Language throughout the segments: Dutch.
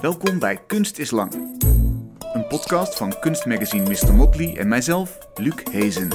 Welkom bij Kunst is Lang. Een podcast van kunstmagazine Mr. Motley en mijzelf, Luc Hezen.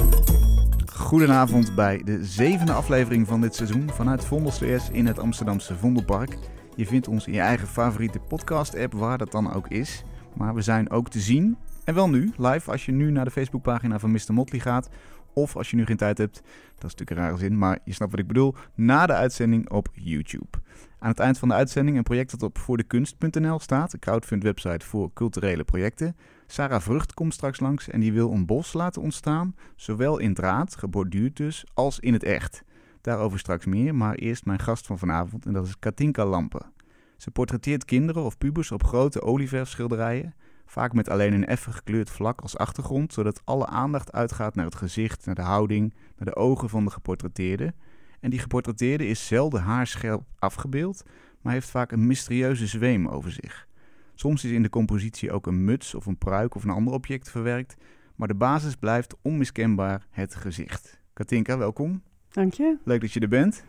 Goedenavond bij de zevende aflevering van dit seizoen vanuit Vondelsters in het Amsterdamse Vondelpark. Je vindt ons in je eigen favoriete podcast-app, waar dat dan ook is. Maar we zijn ook te zien, en wel nu, live, als je nu naar de Facebookpagina van Mr. Motley gaat. Of als je nu geen tijd hebt, dat is natuurlijk een rare zin, maar je snapt wat ik bedoel, na de uitzending op YouTube. Aan het eind van de uitzending een project dat op voordekunst.nl staat, een crowdfund website voor culturele projecten. Sarah Vrucht komt straks langs en die wil een bos laten ontstaan, zowel in draad, geborduurd dus, als in het echt. Daarover straks meer, maar eerst mijn gast van vanavond en dat is Katinka Lampen. Ze portretteert kinderen of pubers op grote olieverfschilderijen, vaak met alleen een effen gekleurd vlak als achtergrond, zodat alle aandacht uitgaat naar het gezicht, naar de houding, naar de ogen van de geportretteerde. En die geportretteerde is zelden haarscherp afgebeeld, maar heeft vaak een mysterieuze zweem over zich. Soms is in de compositie ook een muts of een pruik of een ander object verwerkt, maar de basis blijft onmiskenbaar het gezicht. Katinka, welkom. Dank je. Leuk dat je er bent.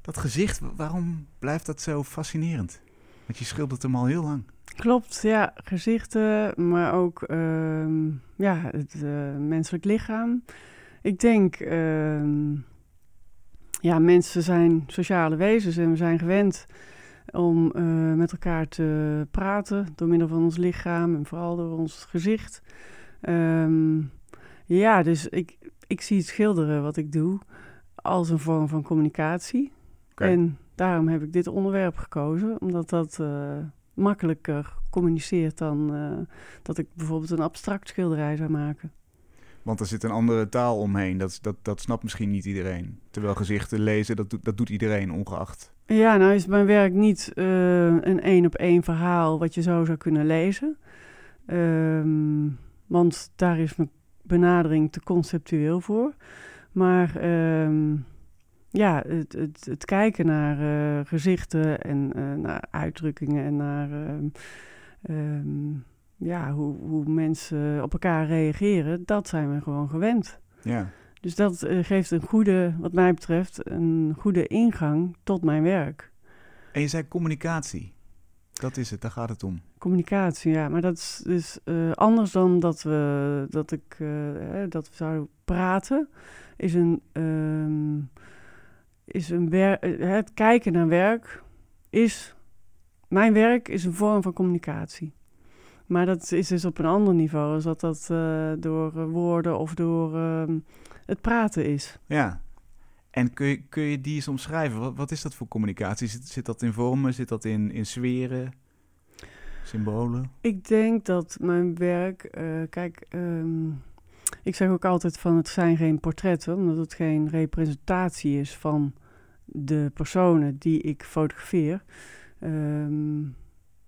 Dat gezicht, waarom blijft dat zo fascinerend? Want je schildert hem al heel lang. Klopt, ja. Gezichten, maar ook ehm, ja, het uh, menselijk lichaam. Ik denk, uh, ja, mensen zijn sociale wezens en we zijn gewend om uh, met elkaar te praten door middel van ons lichaam en vooral door ons gezicht. Um, ja, dus ik, ik zie het schilderen wat ik doe als een vorm van communicatie. Okay. En daarom heb ik dit onderwerp gekozen, omdat dat uh, makkelijker communiceert dan uh, dat ik bijvoorbeeld een abstract schilderij zou maken. Want er zit een andere taal omheen. Dat, dat, dat snapt misschien niet iedereen. Terwijl gezichten lezen, dat, doet, dat doet iedereen ongeacht. Ja, nou is mijn werk niet uh, een één op één verhaal wat je zo zou kunnen lezen. Um, want daar is mijn benadering te conceptueel voor. Maar um, ja, het, het, het, kijken naar uh, gezichten en uh, naar uitdrukkingen en naar um, um, ja, hoe, hoe mensen op elkaar reageren, dat zijn we gewoon gewend. Ja. Dus dat uh, geeft een goede, wat mij betreft, een goede ingang tot mijn werk. En je zei communicatie. Dat is het, daar gaat het om. Communicatie, ja. Maar dat is dus anders dan dat we, dat ik, dat we zouden praten. Is een um, is een wer het kijken naar werk is. Mijn werk is een vorm van communicatie. Maar dat is dus op een ander niveau, als dat dat uh, door uh, woorden of door uh, het praten is. Ja. En kun je, kun je die eens omschrijven? Wat, wat is dat voor communicatie? Zit, zit dat in vormen? Zit dat in, in sferen? Symbolen? Ik denk dat mijn werk. eh, kijk. Um, ik zeg ook altijd van het zijn geen portretten, omdat het geen representatie is van de personen die ik fotografeer. Um,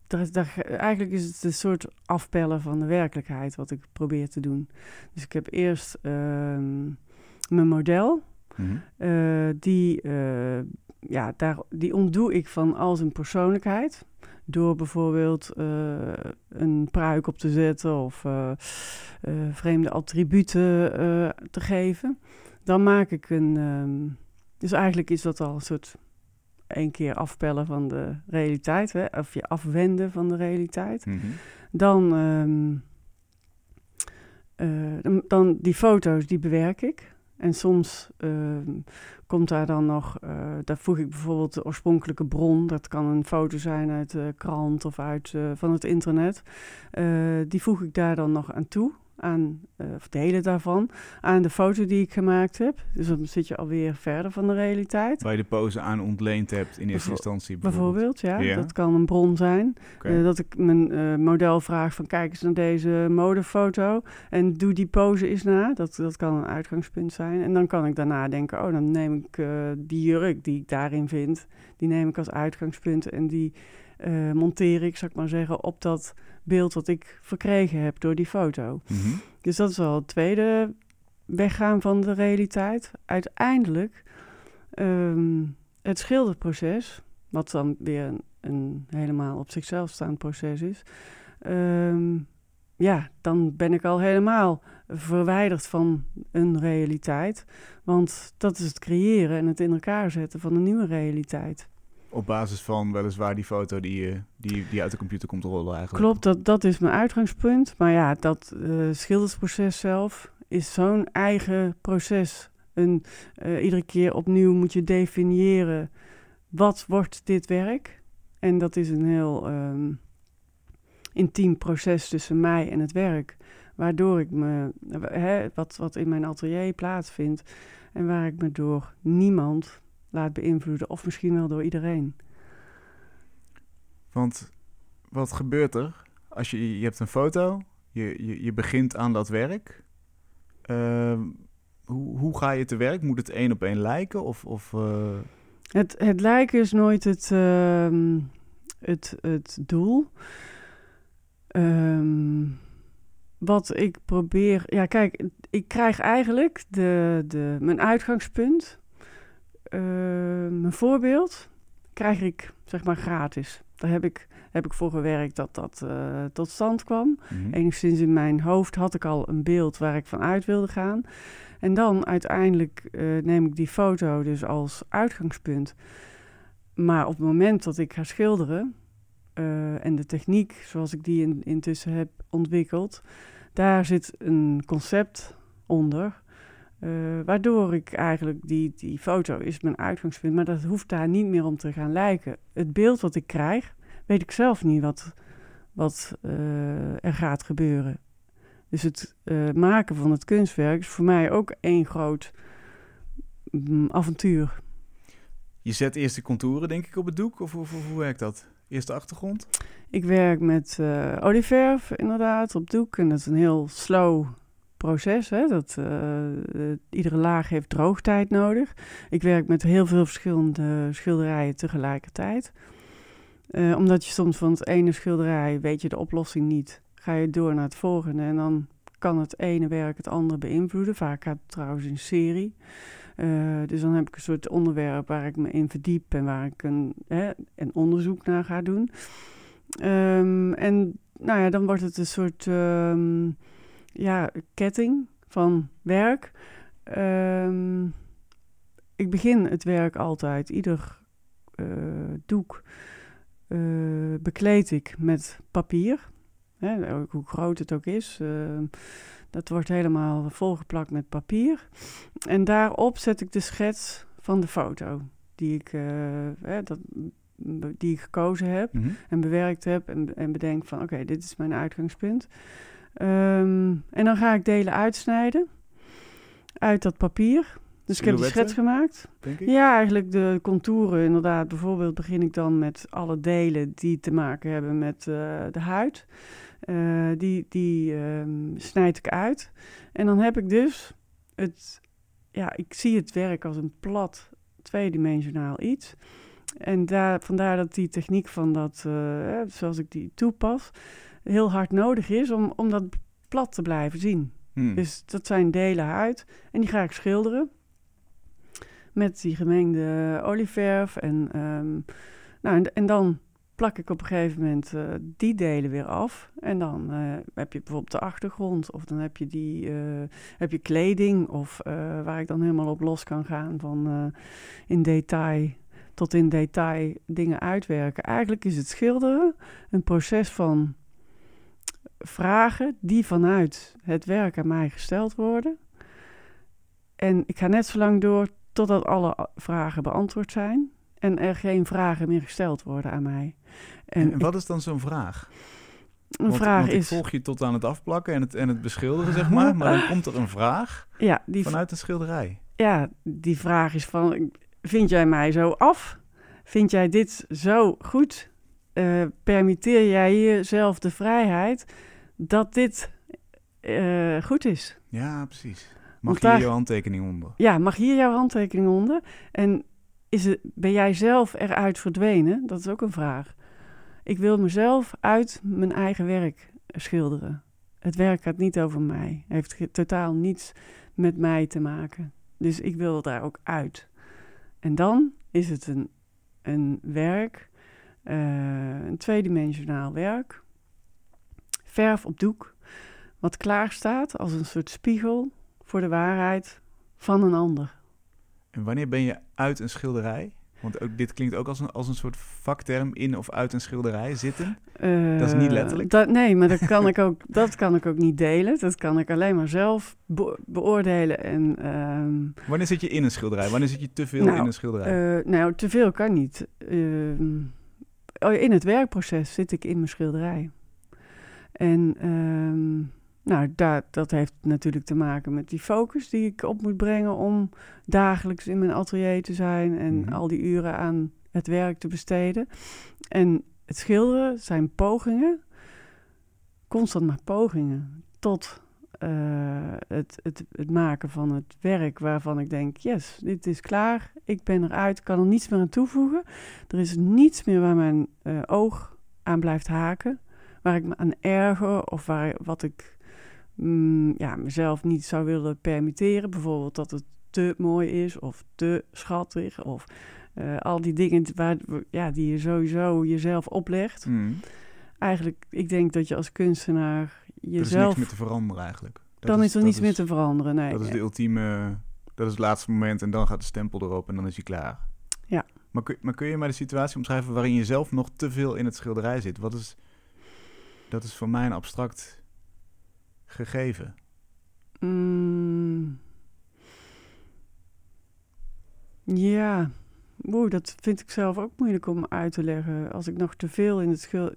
daar, daar, eigenlijk is het een soort afpellen van de werkelijkheid wat ik probeer te doen. Dus ik heb eerst um, mijn model. Mhm. Mm -hmm. uh, die, uh, ja, daar, die ontdoe ik van als een persoonlijkheid door bijvoorbeeld uh, een pruik op te zetten of uh, uh, vreemde attributen te geven. Dan maak ik een. Um, dus eigenlijk is dat al een soort één keer afpellen van de realiteit, hè? of je afwenden van de realiteit. Mm -hmm. Dan, um, dan, dan die foto's, die bewerk ik. En soms uh, komt daar dan nog, uh, daar voeg ik bijvoorbeeld de oorspronkelijke bron. Dat kan een foto zijn uit de krant of uit, uh, van het internet. die voeg ik daar dan nog aan toe. Aan, of delen daarvan, aan de foto die ik gemaakt heb. Dus dan zit je alweer verder van de realiteit. Waar je de pose aan ontleend hebt in eerste instantie. Bijvoorbeeld, ja, ja, Dat kan een bron zijn. Okay. Uh, dat ik mijn uh, model vraag van kijk eens naar deze modefoto. En doe die pose eens na. Dat, dat kan een uitgangspunt zijn. En dan kan ik daarna denken, oh dan neem ik uh, die jurk die ik daarin vind. Die neem ik als uitgangspunt en die uh, monteer ik, zou ik maar zeggen, op dat beeld wat ik verkregen heb door die foto. Mm -hmm. Dus dat is al het tweede weggaan van de realiteit. Uiteindelijk um, het schilderproces, wat dan weer een, een, helemaal op zichzelf staand proces is. Um, ja, dan ben ik al helemaal verwijderd van een realiteit. Want dat is het creëren en het in elkaar zetten van een nieuwe realiteit. Op basis van weliswaar die foto die, die, die uit de computer komt rollen eigenlijk. Klopt, dat, dat is mijn uitgangspunt. Maar ja, dat uh, schildersproces zelf is zo'n eigen proces. Een, uh, iedere keer opnieuw moet je definiëren wat wordt dit werk. En dat is een heel um, intiem proces tussen mij en het werk. Waardoor ik me, wat, wat in mijn atelier plaatsvindt, en waar ik me door niemand laat beïnvloeden, of misschien wel door iedereen. Want wat gebeurt er als je, je hebt een foto, je, je, je begint aan dat werk. Uh, hoe, hoe ga je te werk? Moet het één op één lijken? Of, of, uh... het, het lijken is nooit het, uh, het, het doel. Um, wat ik probeer. Ja, kijk, ik krijg eigenlijk de, de, mijn uitgangspunt, mijn voorbeeld, krijg ik zeg maar gratis. Daar heb ik, heb ik voor gewerkt dat dat uh, tot stand kwam. Mm -hmm. Enigszins in mijn hoofd had ik al een beeld waar ik van uit wilde gaan. En dan uiteindelijk uh, neem ik die foto dus als uitgangspunt. Maar op het moment dat ik ga schilderen, uh, en de techniek zoals ik die in, intussen heb ontwikkeld, daar zit een concept onder. Uh, waardoor ik eigenlijk die, die foto is mijn uitgangspunt, maar dat hoeft daar niet meer om te gaan lijken. Het beeld wat ik krijg, weet ik zelf niet wat, wat uh, er gaat gebeuren. Dus het uh, maken van het kunstwerk is voor mij ook één groot mm, avontuur. Je zet eerst de contouren, denk ik, op het doek, of, of, of hoe werkt dat? Eerst de achtergrond? Ik werk met olieverf inderdaad op doek. En dat is een heel slow proces. Hè? Dat, uh, iedere laag heeft droogtijd nodig. Ik werk met heel veel verschillende schilderijen tegelijkertijd. Uh, omdat je soms van het ene schilderij weet je de oplossing niet. Ga je door naar het volgende en dan kan het ene werk het andere beïnvloeden. Vaak gaat het trouwens in serie. Dus dan heb ik een soort onderwerp waar ik me in verdiep en waar ik een, hè, een onderzoek naar ga doen. Um, en nou ja, dan wordt het een soort um, ja, ketting van werk. Um, ik begin het werk altijd, ieder uh, doek uh, bekleed ik met papier. Hè, hoe groot het ook is. Uh, dat wordt helemaal volgeplakt met papier. En daarop zet ik de schets van de foto die ik, hè, dat, die ik gekozen heb mm -hmm. en bewerkt heb. En, en bedenk van oké, okay, dit is mijn uitgangspunt. Um, en dan ga ik delen uitsnijden uit dat papier. Dus ik heb die schets gemaakt. Ja, eigenlijk de contouren inderdaad. Bijvoorbeeld begin ik dan met alle delen die te maken hebben met uh, de huid. Uh, die die um, snijd ik uit. En dan heb ik dus het... Ja, ik zie het werk als een plat, tweedimensionaal iets. En daar, vandaar dat die techniek van dat, uh, zoals ik die toepas, heel hard nodig is om, om dat plat te blijven zien. Hmm. Dus dat zijn delen huid. En die ga ik schilderen met die gemengde olieverf. En, um, nou, en, en, dan plak ik op een gegeven moment uh, die delen weer af. En dan uh, heb je bijvoorbeeld de achtergrond. Of dan heb je, die, uh, heb je kleding. Of waar ik dan helemaal op los kan gaan van in detail tot in detail dingen uitwerken. Eigenlijk is het schilderen een proces van vragen die vanuit het werk aan mij gesteld worden. En ik ga net zo lang door totdat alle vragen beantwoord zijn en er geen vragen meer gesteld worden aan mij. En, en wat ik, is dan zo'n vraag? Een want, vraag want is. volg je tot aan het afplakken en het, en het beschilderen, zeg maar. Maar dan komt er een vraag ja, die vanuit de schilderij. Ja, die vraag is van: vind jij mij zo af? Vind jij dit zo goed? Uh, permitteer jij jezelf de vrijheid dat dit uh, goed is? Ja, precies. Mag hier daar, jouw handtekening onder? Ja, mag hier jouw handtekening onder? En is het, ben jij zelf eruit verdwenen? Dat is ook een vraag. Ik wil mezelf uit mijn eigen werk schilderen. Het werk gaat niet over mij. Heeft totaal niets met mij te maken. Dus ik wil daar ook uit. En dan is het een, een werk, een tweedimensionaal werk. Verf op doek, wat klaar staat als een soort spiegel voor de waarheid van een ander. En wanneer ben je uit een schilderij? Want ook, dit klinkt ook als een, als een soort vakterm in of uit een schilderij zitten. dat is niet Eh, letterlijk. Dat, nee, maar dat kan, ik ook, dat kan ik ook niet delen. Dat kan ik alleen maar zelf be- beoordelen. En, ehm, Wanneer zit je in een schilderij? Wanneer zit je te veel Nou, in een schilderij? eh, nou, te veel kan niet. Oh, in het werkproces zit ik in mijn schilderij. En ehm, nou, daar, dat heeft natuurlijk te maken met die focus die ik op moet brengen om dagelijks in mijn atelier te zijn en Mhm. al die uren aan het werk te besteden. En het schilderen zijn pogingen, constant maar pogingen, tot eh, het, het, het maken van het werk waarvan ik denk, yes, dit is klaar, ik ben eruit, ik kan er niets meer aan toevoegen. Er is niets meer waar mijn eh, oog aan blijft haken, waar ik me aan erger of waar, wat ik mm, ja, mezelf niet zou willen permitteren. Bijvoorbeeld dat het te mooi is of te schattig of eh, al die dingen waar, ja, die je sowieso jezelf oplegt. Mm. Eigenlijk, ik denk dat je als kunstenaar Er is jezelf... niks meer te veranderen eigenlijk. Dat dan is, er niets meer te veranderen, nee. Dat is de ultieme... Dat is het laatste moment en dan gaat de stempel erop en dan is hij klaar. Ja. Maar kun, maar kun je mij de situatie omschrijven waarin je zelf nog te veel in het schilderij zit? Wat is... Dat is voor mij een abstract gegeven. Mm. Ja, Oeh, dat vind ik zelf ook moeilijk om uit te leggen. Als ik nog te veel in het schil...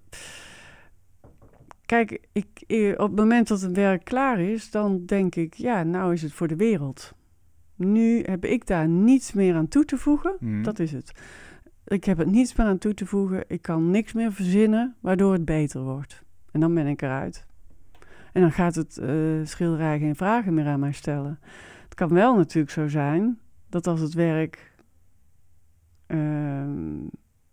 Kijk, ik, eh, op het moment dat het werk klaar is, dan denk ik, ja, nou is het voor de wereld. Nu heb ik daar niets meer aan toe te voegen. Mhm. Dat is het. Ik heb er niets meer aan toe te voegen. Ik kan niks meer verzinnen waardoor het beter wordt. En dan ben ik eruit. En dan gaat het eh, schilderij geen vragen meer aan mij stellen. Het kan wel natuurlijk zo zijn dat als het werk, ehm,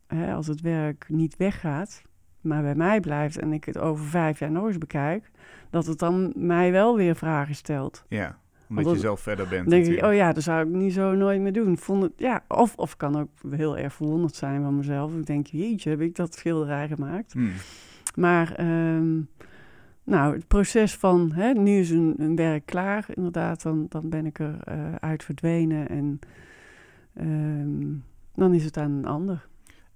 hè, als het werk niet weggaat, maar bij mij blijft en ik het over vijf jaar nog eens bekijk, dat het dan mij wel weer vragen stelt. Ja, omdat dat- je zelf verder bent. Dan denk ik, natuurlijk. oh ja, dat zou ik niet zo nooit meer doen. Vond het, ja, of, of kan ook heel erg verwonderd zijn van mezelf. Ik denk, jeetje, heb ik dat schilderij gemaakt? Hmm. Maar ehm, nou, het proces van, hè, nu is een, een werk klaar, inderdaad, dan, dan ben ik er eh, uit verdwenen en ehm, dan is het aan een ander.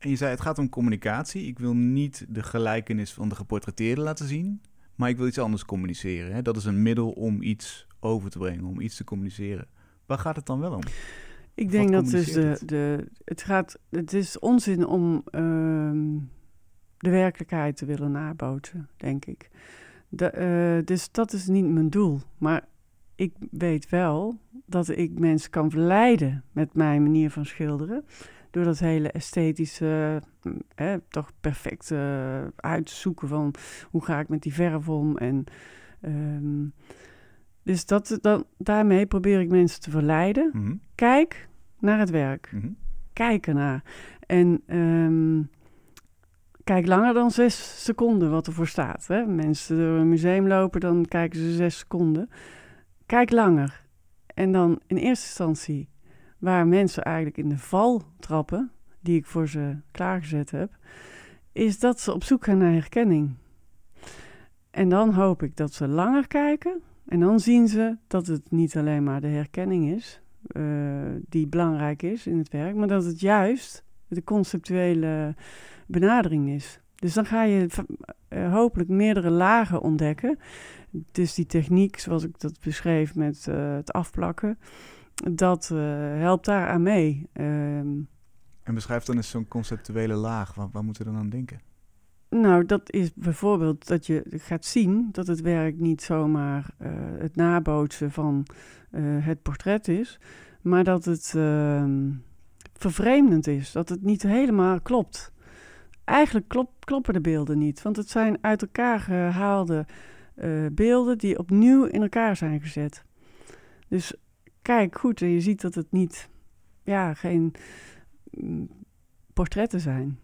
En je zei, het gaat om communicatie. Ik wil niet de gelijkenis van de geportretteerde laten zien, maar ik wil iets anders communiceren. Hè? Dat is een middel om iets over te brengen, om iets te communiceren. Waar gaat het dan wel om? Ik denk dat dus de, het? de, het gaat, het is onzin om ehm, de werkelijkheid te willen nabootsen, denk ik. De, eh, dus dat is niet mijn doel. Maar ik weet wel dat ik mensen kan verleiden met mijn manier van schilderen. Door dat hele esthetische, mm, hè, toch perfect eh, uitzoeken van hoe ga ik met die verf om. En, ehm, dus dat, dan, daarmee probeer ik mensen te verleiden Mhm, kijk naar het werk. mhm. Kijk ernaar. En ehm, kijk langer dan zes seconden wat ervoor staat. Hè? Mensen door een museum lopen, dan kijken ze zes seconden. Kijk langer. En dan in eerste instantie waar mensen eigenlijk in de val trappen, die ik voor ze klaargezet heb, is dat ze op zoek gaan naar herkenning. En dan hoop ik dat ze langer kijken. En dan zien ze dat het niet alleen maar de herkenning is, eh, die belangrijk is in het werk, maar dat het juist de conceptuele benadering is. Dus dan ga je eh, hopelijk meerdere lagen ontdekken. Dus die techniek, zoals ik dat beschreef met eh, het afplakken, dat eh, helpt daar aan mee. Ehm, En beschrijf dan eens zo'n conceptuele laag. Waar, waar moeten we dan aan denken? Nou, dat is bijvoorbeeld dat je gaat zien dat het werk niet zomaar eh, het nabootsen van eh, het portret is, maar dat het ehm, vervreemdend is, dat het niet helemaal klopt. Eigenlijk klop- kloppen de beelden niet, want het zijn uit elkaar gehaalde eh, beelden die opnieuw in elkaar zijn gezet. Dus kijk goed en je ziet dat het niet, ja, geen mm, portretten zijn.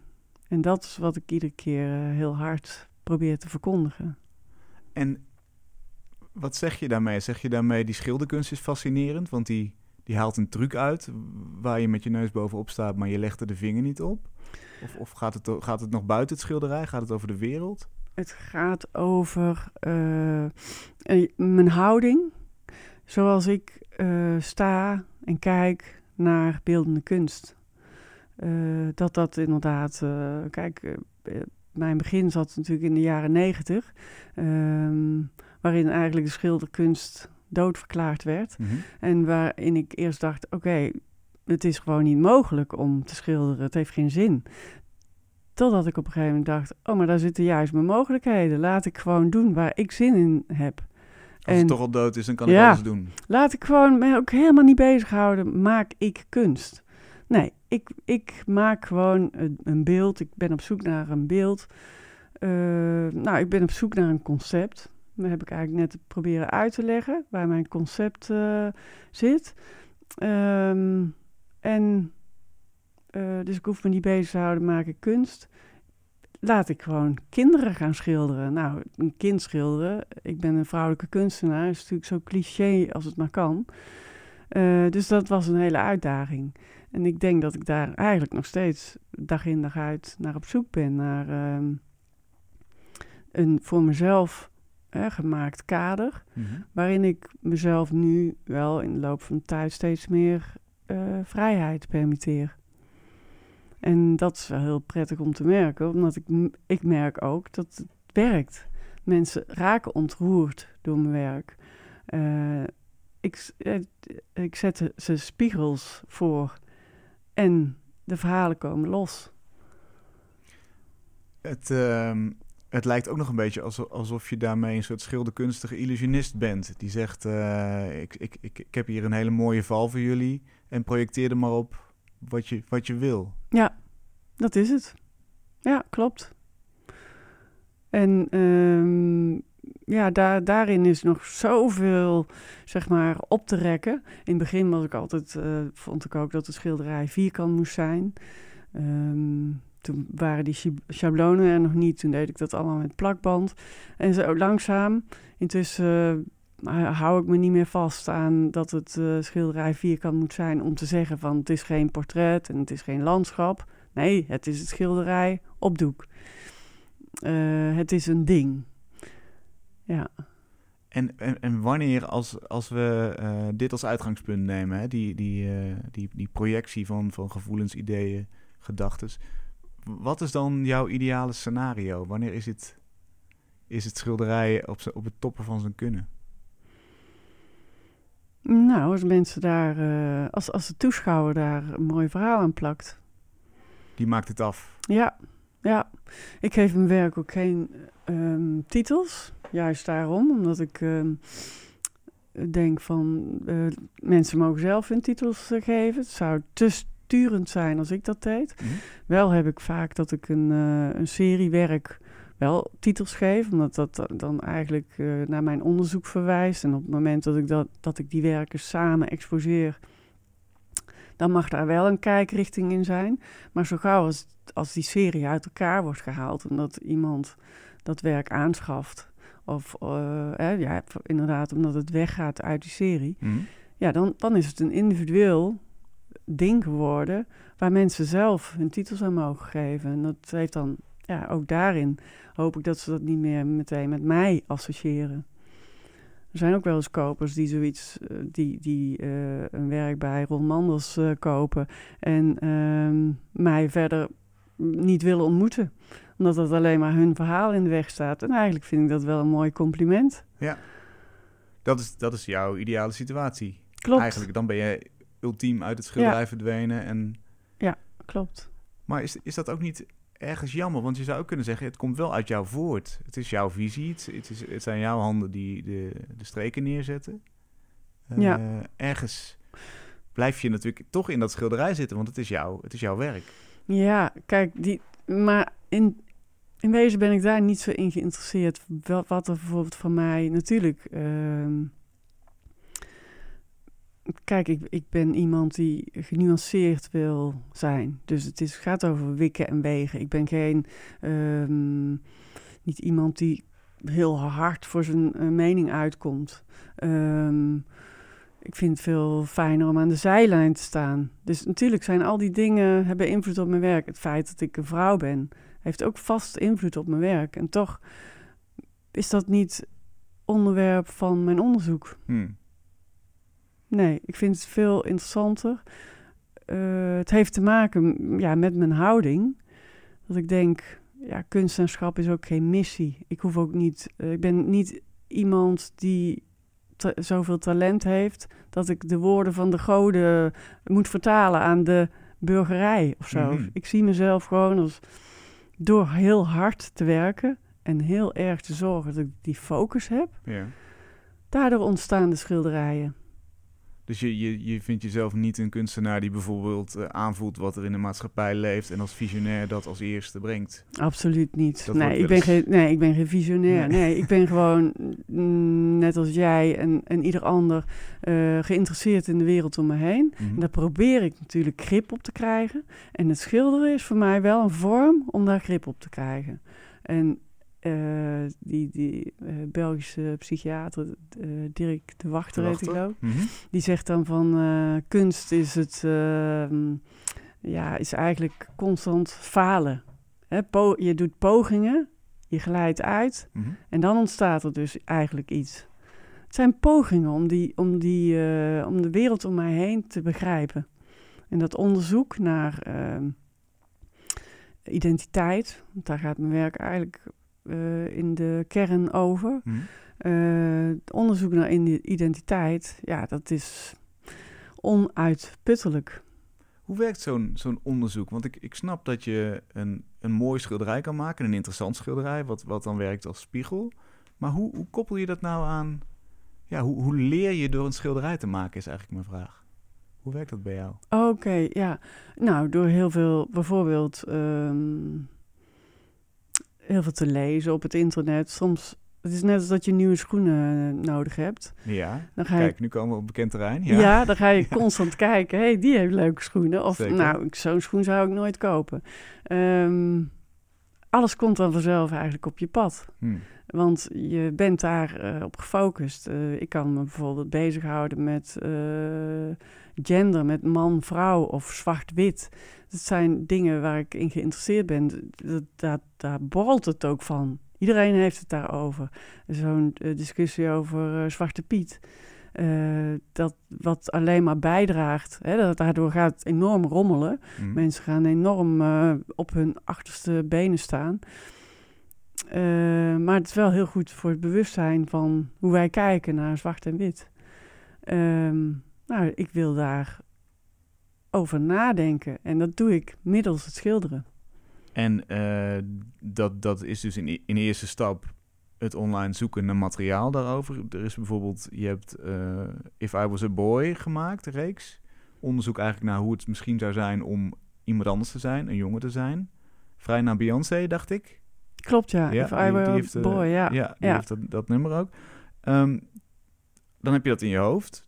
En dat is wat ik iedere keer eh, heel hard probeer te verkondigen. En wat zeg je daarmee? Zeg je daarmee die schilderkunst is fascinerend, want die, die haalt een truc uit waar je met je neus bovenop staat, maar je legt er de vinger niet op? Of, of gaat, het, gaat het nog buiten het schilderij? Gaat het over de wereld? Het gaat over eh, mijn houding, zoals ik eh, sta en kijk naar beeldende kunst. dat dat inderdaad, kijk, mijn begin zat natuurlijk in de jaren negentig, ehm, waarin eigenlijk de schilderkunst doodverklaard werd. Mhm. En waarin ik eerst dacht, oké, het is gewoon niet mogelijk om te schilderen, het heeft geen zin. Totdat ik op een gegeven moment dacht, oh, maar daar zitten juist mijn mogelijkheden. Laat ik gewoon doen waar ik zin in heb. Als het toch al dood is, dan kan ik alles doen. Laat ik gewoon me ook helemaal niet bezighouden. Maak ik kunst? Nee, ik, ik maak gewoon een, een beeld. Ik ben op zoek naar een beeld. Uh, nou, ik ben op zoek naar een concept. Dat heb ik eigenlijk net proberen uit te leggen waar mijn concept uh, zit. Um, en uh, dus ik hoef me niet bezig te houden, maak ik kunst. Laat ik gewoon kinderen gaan schilderen. Nou, een kind schilderen. Ik ben een vrouwelijke kunstenaar. is natuurlijk zo cliché als het maar kan. Uh, dus dat was een hele uitdaging. En ik denk dat ik daar eigenlijk nog steeds dag in dag uit naar op zoek ben. Naar uh, een voor mezelf gemaakt kader. Mm -hmm. Waarin ik mezelf nu wel in de loop van de tijd steeds meer uh, vrijheid permitteer. En dat is wel heel prettig om te merken, omdat ik, ik merk ook dat het werkt. Mensen raken ontroerd door mijn werk. Uh, ik, ik zet ze spiegels voor en de verhalen komen los. Het, uh, het lijkt ook nog een beetje alsof, je daarmee een soort schilderkunstige illusionist bent. Die zegt, uh, ik, ik, ik, ik heb hier een hele mooie val voor jullie en projecteer er maar op wat je, wat je wil. Ja, dat is het. Ja, klopt. En um, ja, daar, daarin is nog zoveel, zeg maar, op te rekken. In het begin was ik altijd, uh, vond ik ook dat de schilderij vierkant moest zijn. Um, toen waren die schablonen er nog niet. Toen deed ik dat allemaal met plakband. En zo langzaam, intussen hou ik me niet meer vast aan dat het uh, schilderij vierkant moet zijn om te zeggen van het is geen portret en het is geen landschap. Nee, het is het schilderij op doek. Uh, het is een ding. Ja. En, en, en wanneer, als, als we uh, dit als uitgangspunt nemen, hè, die, die, die, die projectie van, van gevoelens, ideeën, gedachten. Wat is dan jouw ideale scenario? Wanneer is het, is het schilderij op, op het toppen van zijn kunnen? Nou, als mensen daar, uh, als, als de toeschouwer daar een mooi verhaal aan plakt. Die maakt het af. Ja, ja. Ik geef mijn werk ook geen um, titels. Juist daarom, omdat ik um, denk van uh, mensen mogen zelf hun titels uh, geven. Het zou te sturend zijn als ik dat deed. Mm -hmm. Wel heb ik vaak dat ik een, een serie werk wel titels geef, omdat dat dan eigenlijk uh, naar mijn onderzoek verwijst. En op het moment dat ik, dat, dat ik die werken samen exposeer, dan mag daar wel een kijkrichting in zijn. Maar zo gauw als, als die serie uit elkaar wordt gehaald en dat iemand dat werk aanschaft, of uh, eh, ja, inderdaad omdat het weggaat uit die serie, mm. ja, dan, dan is het een individueel ding geworden waar mensen zelf hun titels aan mogen geven. En dat heeft dan ja, ook daarin hoop ik dat ze dat niet meer meteen met mij associëren. Er zijn ook wel eens kopers die zoiets, uh, die, die uh, een werk bij Ron Mandels uh, kopen en ehm, mij verder niet willen ontmoeten. Omdat dat alleen maar hun verhaal in de weg staat. En eigenlijk vind ik dat wel een mooi compliment. Ja, dat is, dat is jouw ideale situatie. Klopt. Eigenlijk, dan ben je ultiem uit het schilderij ja. verdwenen. En... Ja, klopt. Maar is, is dat ook niet ergens jammer. Want je zou ook kunnen zeggen, het komt wel uit jou voort. Het is jouw visie. Het, is, het zijn jouw handen die de, de streken neerzetten. Uh, ja. Ergens blijf je natuurlijk toch in dat schilderij zitten, want het is, jouw, het is jouw werk. Ja, kijk, die, maar in, in wezen ben ik daar niet zo in geïnteresseerd. Wat, wat er bijvoorbeeld van mij natuurlijk... Uh, Kijk, ik, ik ben iemand die genuanceerd wil zijn. Dus het is, gaat over wikken en wegen. Ik ben geen, um, niet iemand die heel hard voor zijn uh, mening uitkomt. Um, ik vind het veel fijner om aan de zijlijn te staan. Dus natuurlijk zijn al die dingen, hebben invloed op mijn werk. Het feit dat ik een vrouw ben, heeft ook vast invloed op mijn werk. En toch is dat niet onderwerp van mijn onderzoek. Hmm. Nee, ik vind het veel interessanter het heeft te maken ja, met mijn houding. Dat ik denk, ja, kunstenaarschap is ook geen missie. Ik hoef ook niet, ik ben niet iemand die zoveel talent heeft dat ik de woorden van de goden moet vertalen aan de burgerij of zo. Mhm. Ik zie mezelf gewoon als door heel hard te werken en heel erg te zorgen dat ik die focus heb. Ja. Daardoor ontstaan de schilderijen. Dus je, je, je vindt jezelf niet een kunstenaar die bijvoorbeeld uh, aanvoelt wat er in de maatschappij leeft en als visionair dat als eerste brengt? Absoluut niet. nee ik, ben geen, nee, ik ben geen visionair. Nee, ik ben gewoon, mm, net als jij en, en ieder ander, uh, geïnteresseerd in de wereld om me heen. Mhm. En daar probeer ik natuurlijk grip op te krijgen. En het schilderen is voor mij wel een vorm om daar grip op te krijgen. En uh, die, die uh, Belgische psychiater, uh, Dirk de Wachter, heet hij ook. Mm Die zegt dan van kunst is het, ehm, ja, is eigenlijk constant falen. Hè, je doet pogingen, je glijdt uit mm -hmm. en dan ontstaat er dus eigenlijk iets. Het zijn pogingen om, die, om, die, om de wereld om mij heen te begrijpen. En dat onderzoek naar ehm, identiteit, want daar gaat mijn werk eigenlijk uh, in de kern over. Hmm. Uh, onderzoek naar identiteit, ja, dat is onuitputtelijk. Hoe werkt zo'n zo'n onderzoek? Want ik, ik snap dat je een, een mooi schilderij kan maken, een interessant schilderij, wat, wat dan werkt als spiegel. Maar hoe, hoe koppel je dat nou aan? Ja, hoe, hoe leer je door een schilderij te maken, is eigenlijk mijn vraag. Hoe werkt dat bij jou? Oké, ja. Nou, door heel veel, bijvoorbeeld. Um, heel veel te lezen op het internet. Soms, het is net als dat je nieuwe schoenen eh, nodig hebt. Ja, dan ga kijk, nu komen we op bekend terrein. Ja, ja dan ga je constant kijken. hey, die heeft leuke schoenen. Of nou, zo'n schoen zou ik nooit kopen. Um, alles komt dan vanzelf eigenlijk op je pad. Hmm. Want je bent daar uh, op gefocust. Uh, ik kan me bijvoorbeeld bezighouden met uh, gender, met man, vrouw of zwart-wit. Dat zijn dingen waar ik in geïnteresseerd ben. Dat, dat, daar borrelt het ook van. Iedereen heeft het daarover. Zo'n discussie over Zwarte Piet. dat wat alleen maar bijdraagt. Hè, dat, daardoor gaat het enorm rommelen. Hmm. Mensen gaan enorm op hun achterste benen staan. Uh, maar het is wel heel goed voor het bewustzijn van hoe wij kijken naar zwart en wit. Um, nou, ik wil daar over nadenken en dat doe ik middels het schilderen. En uh, dat, dat is dus in, in eerste stap het online zoeken naar materiaal daarover. Er is bijvoorbeeld, je hebt uh, If I Was a Boy gemaakt, een reeks. Onderzoek eigenlijk naar hoe het misschien zou zijn om iemand anders te zijn, een jongen te zijn. Vrij naar Beyoncé, dacht ik. Klopt, ja. ja If I Were heeft, a Boy, ja. Ja, die heeft dat, dat, nummer ook. Um, dan heb je dat in je hoofd.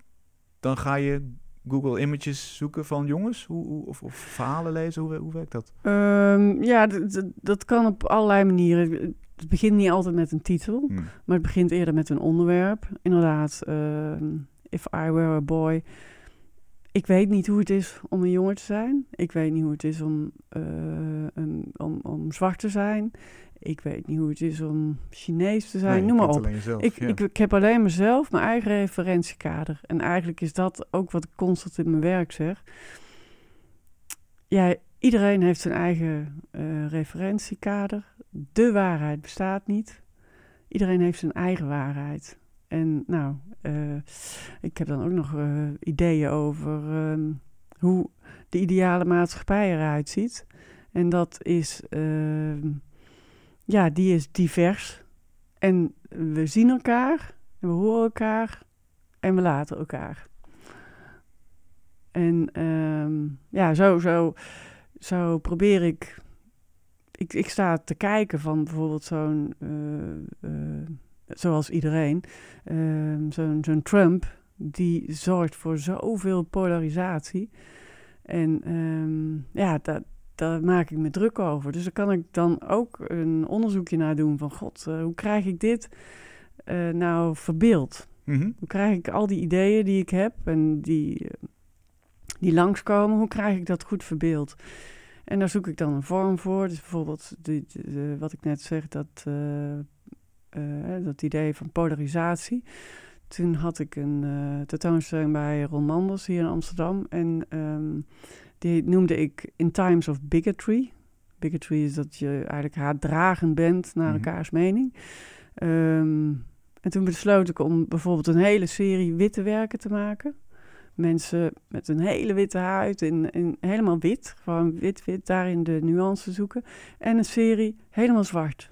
Dan ga je Google Images zoeken van jongens? Hoe, hoe of, of, verhalen lezen? Hoe, hoe werkt dat? Um, ja, dat kan op allerlei manieren. Het begint niet altijd met een titel, hmm. maar het begint eerder met een onderwerp. Inderdaad, uh, If I Were a Boy. Ik weet niet hoe het is om een jongen te zijn. Ik weet niet hoe het is om, uh, een, om, om zwart te zijn. Ik weet niet hoe het is om Chinees te zijn, noem maar op. ik, ik, ik, heb alleen mezelf, mijn eigen referentiekader. En eigenlijk is dat ook wat ik constant in mijn werk zeg. Ja, iedereen heeft zijn eigen uh, referentiekader. De waarheid bestaat niet. Iedereen heeft zijn eigen waarheid. En nou, uh, ik heb dan ook nog uh, ideeën over uh, hoe de ideale maatschappij eruit ziet. En dat is ehm, ja, die is divers. En we zien elkaar, en we horen elkaar en we laten elkaar. En um, ja, zo, zo, zo probeer ik, ik. Ik sta te kijken van bijvoorbeeld zo'n. Uh, zoals iedereen. Uh, zo'n zo'n Trump. Die zorgt voor zoveel polarisatie. En um, ja, dat, daar maak ik me druk over. Dus daar kan ik dan ook een onderzoekje naar doen van... God, uh, hoe krijg ik dit uh, nou verbeeld? Mm -hmm. Hoe krijg ik al die ideeën die ik heb en die, uh, die langskomen... hoe krijg ik dat goed verbeeld? En daar zoek ik dan een vorm voor. Dus bijvoorbeeld wat ik net zeg, dat, dat idee van polarisatie... Toen had ik een tentoonstelling bij Ron Manders hier in Amsterdam. En um, die noemde ik In Times of Bigotry. Bigotry is dat je eigenlijk haatdragend bent naar Mhm. elkaars mening. Ehm, en toen besloot ik om bijvoorbeeld een hele serie witte werken te maken. Mensen met een hele witte huid, in, in, helemaal wit. Gewoon wit-wit, daarin de nuance zoeken. En een serie helemaal zwart.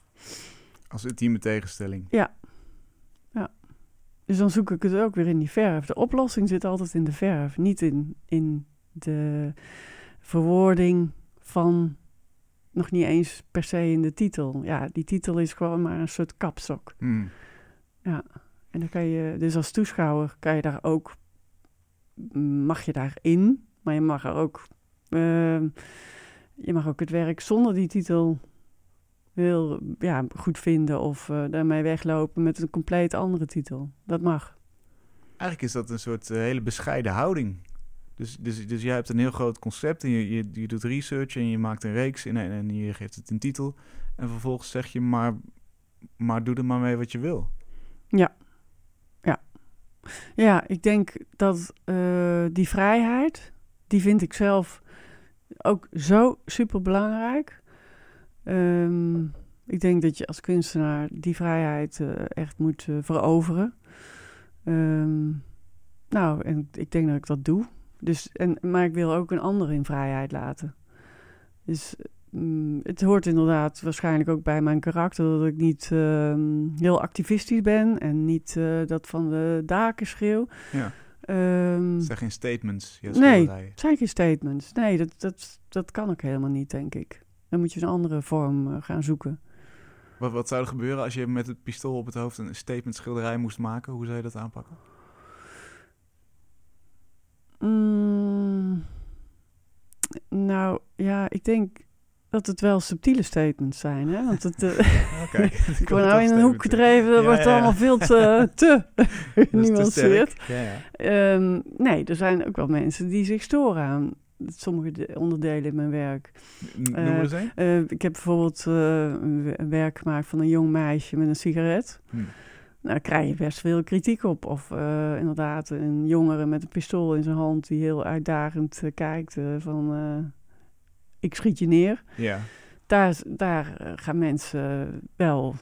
Als ultieme tegenstelling. Dus dan zoek ik het ook weer in die verf. De oplossing zit altijd in de verf, niet in, in de verwoording van nog niet eens per se in de titel. Ja, die titel is gewoon maar een soort kapstok. Hmm. En dan kan je, dus als toeschouwer kan je daar ook, mag je daarin, maar je mag er ook, ehm, je mag ook het werk zonder die titel heel ja, goed vinden of eh, daarmee weglopen met een compleet andere titel. Dat mag. Eigenlijk is dat een soort eh, hele bescheiden houding. Dus, dus, dus jij hebt een heel groot concept en je, je, je doet research en je maakt een reeks en, en je geeft het een titel. En vervolgens zeg je, maar, maar doe er maar mee wat je wil. Ja, ik denk dat eh, die vrijheid, die vind ik zelf ook zo super belangrijk. Ik denk dat je als kunstenaar die vrijheid eh, echt moet eh, veroveren. Ehm, nou, en ik denk dat ik dat doe. Dus, en, maar ik wil ook een ander in vrijheid laten. Dus mm, het hoort inderdaad waarschijnlijk ook bij mijn karakter dat ik niet ehm, heel activistisch ben en niet eh, dat van de daken schreeuw. Ja. Ehm, Het zijn geen statements, Nee. het zijn geen statements. Nee, dat, dat, dat kan ook helemaal niet, denk ik. Dan moet je een andere vorm eh, gaan zoeken. Wat, wat zou er gebeuren als je met het pistool op het hoofd een statement schilderij moest maken? Hoe zou je dat aanpakken? Mm, nou, ja, ik denk dat het wel subtiele statements zijn. Hè? Want het, Oké. ik word nou in een hoek gedreven, dat Ja, wordt ja. allemaal veel te, te genuanceerd. Ja, ja. Ehm, nee, er zijn ook wel mensen die zich storen aan sommige de- onderdelen in mijn werk. Noem Eh, eens. Eh, ik heb bijvoorbeeld eh, een werk gemaakt van een jong meisje met een sigaret. Hm. Nou, daar krijg je best veel kritiek op. Of inderdaad een jongere met een pistool in zijn hand die heel uitdagend kijkt van ik schiet je neer. Ja, Daar, daar gaan mensen wel...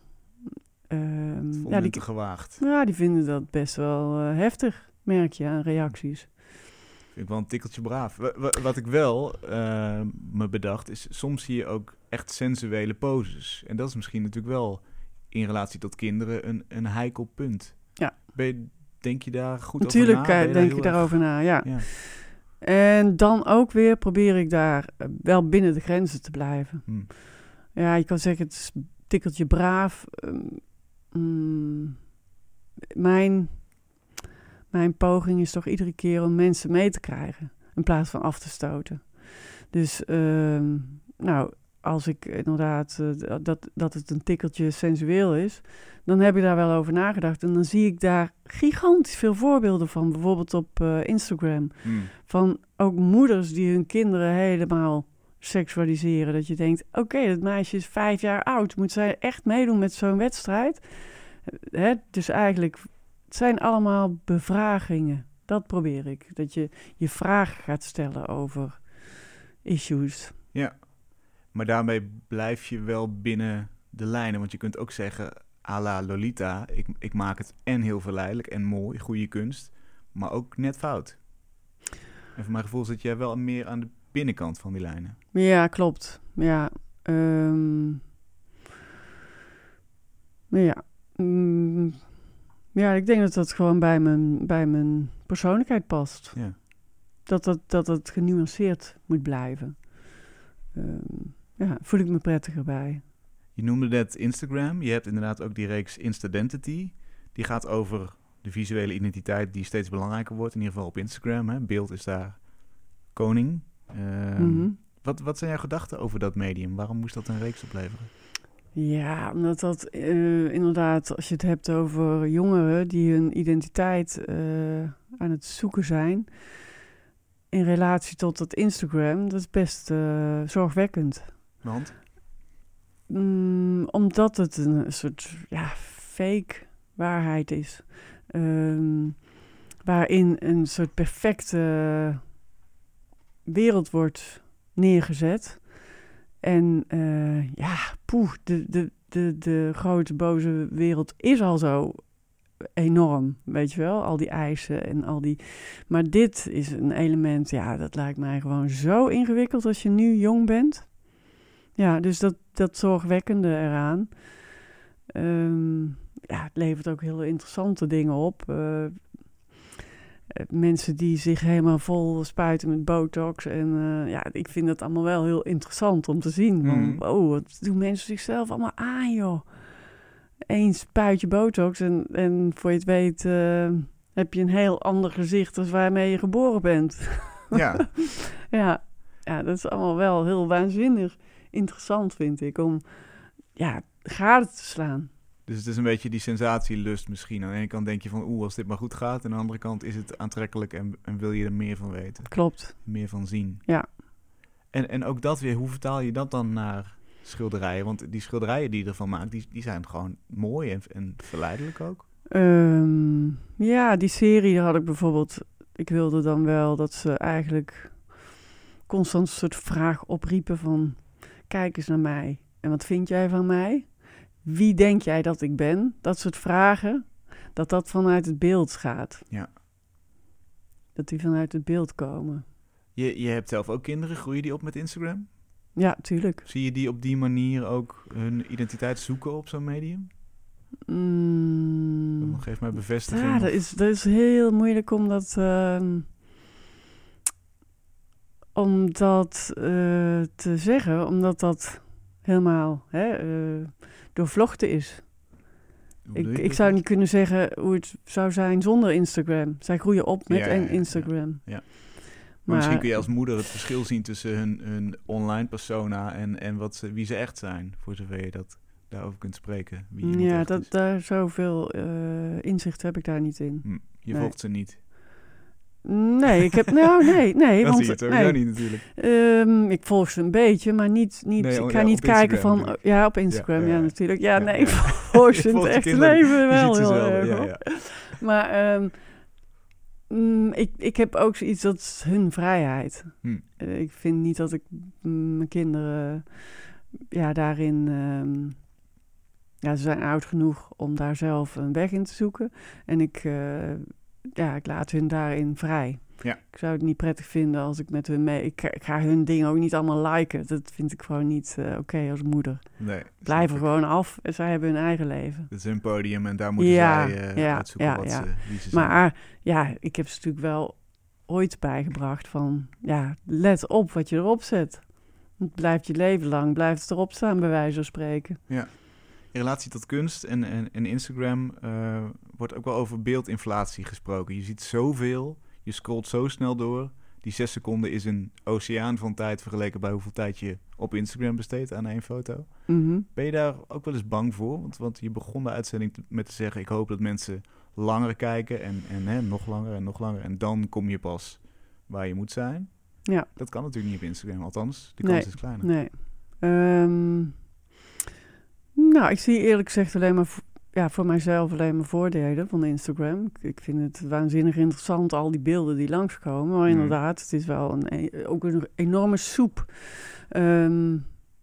vonden ja, die, te gewaagd. ja, die vinden dat best wel heftig, merk je aan reacties. Vind ik wel een tikkeltje braaf. Wa- wa- Wat ik wel eh, me bedacht is, soms zie je ook echt sensuele poses. En dat is misschien natuurlijk wel in relatie tot kinderen een, een heikel punt. Ja. Ben je, denk je daar goed Natuurlijk over na? Eh, je denk ik erg- daarover na, ja. Ja. En dan ook weer probeer ik daar eh, wel binnen de grenzen te blijven. Hm. Ja, je kan zeggen het is tikkeltje braaf. Ehm, mm, mijn, mijn poging is toch iedere keer om mensen mee te krijgen. In plaats van af te stoten. Dus ehm, nou, als ik inderdaad eh, dat, dat het een tikkeltje sensueel is, dan heb ik daar wel over nagedacht. En dan zie ik daar gigantisch veel voorbeelden van. Bijvoorbeeld op eh, Instagram. Hm. Van ook moeders die hun kinderen helemaal seksualiseren. Dat je denkt, oké, dat meisje is vijf jaar oud. Moet zij echt meedoen met zo'n wedstrijd? Hè? Dus eigenlijk, het zijn allemaal bevragingen. Dat probeer ik. Dat je je vragen gaat stellen over issues. Ja, maar daarmee blijf je wel binnen de lijnen. Want je kunt ook zeggen, à la Lolita, ik, ik maak het en heel verleidelijk en mooi, goede kunst, maar ook net fout. En voor mijn gevoel zit jij wel meer aan de binnenkant van die lijnen. Ja, klopt. Ja. ehm, ja. Mm, ja, ik denk dat dat gewoon bij mijn, bij mijn persoonlijkheid past. Ja. Dat, dat, dat het genuanceerd moet blijven. Ehm, ja, voel ik me prettiger bij. Je noemde net Instagram. Je hebt inderdaad ook die reeks Instadentity. Die gaat over de visuele identiteit die steeds belangrijker wordt. In ieder geval op Instagram. Hè. Beeld is daar koning. Ehm, Mhm. wat, wat zijn jouw gedachten over dat medium? Waarom moest dat een reeks opleveren? Ja, omdat dat eh, inderdaad, als je het hebt over jongeren die hun identiteit eh, aan het zoeken zijn, in relatie tot dat Instagram, dat is best eh, zorgwekkend. Want? Mm, omdat het een soort ja, fake waarheid is. Ehm, waarin een soort perfecte wereld wordt neergezet. En uh, ja, poeh, de, de, de, de grote boze wereld is al zo enorm, weet je wel? Al die eisen en al die... Maar dit is een element, ja, dat lijkt mij gewoon zo ingewikkeld als je nu jong bent. Ja, dus dat, dat zorgwekkende eraan. Um, ja, het levert ook hele interessante dingen op. Uh, mensen die zich helemaal vol spuiten met botox. En uh, ja, ik vind dat allemaal wel heel interessant om te zien. Mm. oh, wat doen mensen zichzelf allemaal aan, joh. Eén spuitje botox en, en voor je het weet uh, heb je een heel ander gezicht als waarmee je geboren bent. Ja. ja. ja, dat is allemaal wel heel waanzinnig interessant, vind ik, om ja, gaten te slaan. Dus het is een beetje die sensatielust misschien. Aan de ene kant denk je van, oeh, als dit maar goed gaat. En aan de andere kant is het aantrekkelijk en, en wil je er meer van weten. Klopt. Meer van zien. Ja. En, en ook dat weer, hoe vertaal je dat dan naar schilderijen? Want die schilderijen die je ervan maakt, die, die zijn gewoon mooi en, en verleidelijk ook. Um, ja, die serie had ik bijvoorbeeld... Ik wilde dan wel dat ze eigenlijk constant een soort vraag opriepen van... Kijk eens naar mij. En wat vind jij van mij? Wie denk jij dat ik ben? Dat soort vragen, dat dat vanuit het beeld gaat. Ja. Dat die vanuit het beeld komen. Je, je hebt zelf ook kinderen, groeien die op met Instagram? Ja, tuurlijk. Zie je die op die manier ook hun identiteit zoeken op zo'n medium? Mm. Geef mij bevestiging. Ja, dat is, dat is heel moeilijk om dat, uh, om dat uh, te zeggen, omdat dat helemaal hè, uh, doorvlochten is. Ik, ik zou niet kunnen zeggen hoe het zou zijn zonder Instagram. Zij groeien op met ja, Instagram. Ja, Maar, misschien kun je als moeder het verschil zien tussen hun, hun online persona en, en wat ze, wie ze echt zijn. Voor zover je dat daarover kunt spreken. Wie ja, dat, daar zoveel uh, inzicht heb ik daar niet in. Hm, je volgt ze niet. Nee, ik heb. Nou, nee, nee. dat want, zie je het nee. niet natuurlijk. Um, ik volg ze een beetje, maar niet. niet nee, ik oh, ga ja, niet kijken van. Ja, op Instagram, ja, Ja, ja, ja. natuurlijk. Ja, nee, ik volg ze in het kinderen, leven wel heel erg. ja, hoor. ja. Maar um, mm, ik, ik heb ook zoiets, dat is hun vrijheid. Hm. Uh, ik vind niet dat ik mm, mijn kinderen ja, daarin... Um, ja, ze zijn oud genoeg om daar zelf een weg in te zoeken. En ik, uh, ja, ik laat hun daarin vrij. Ja. Ik zou het niet prettig vinden als ik met hun mee... Ik, ga- ik ga hun dingen ook niet allemaal liken. Dat vind ik gewoon niet uh, oké als moeder. Nee. Blijf er gewoon af. en Zij hebben hun eigen leven. Het is hun podium en daar moeten Ja, zij eh, ja, uitzoeken ja, wat ja. ze, wie ze zijn. Maar ja, ik heb ze natuurlijk wel ooit bijgebracht van... Ja, let op wat je erop zet. Het blijft je leven lang, blijft het erop staan, bij wijze van spreken. In relatie tot kunst en, en, en Instagram eh, wordt ook wel over beeldinflatie gesproken. Je ziet zoveel, je scrolt zo snel door. Die zes seconden is een oceaan van tijd vergeleken bij hoeveel tijd je op Instagram besteedt aan één foto. Mhm. Ben je daar ook wel eens bang voor? Want, want je begon de uitzending met te zeggen: ik hoop dat mensen langer kijken en, en hè, nog langer en nog langer. En dan kom je pas waar je moet zijn. Ja. Dat kan natuurlijk niet op Instagram, althans. De kans Nee, is kleiner. Nee. Ehm, nou, ik zie eerlijk gezegd alleen maar ja, voor mijzelf alleen maar voordelen van Instagram. Ik, vind het waanzinnig interessant, al die beelden die langskomen. Maar Mhm. inderdaad, het is wel een, e- ook een enorme soep. Ehm,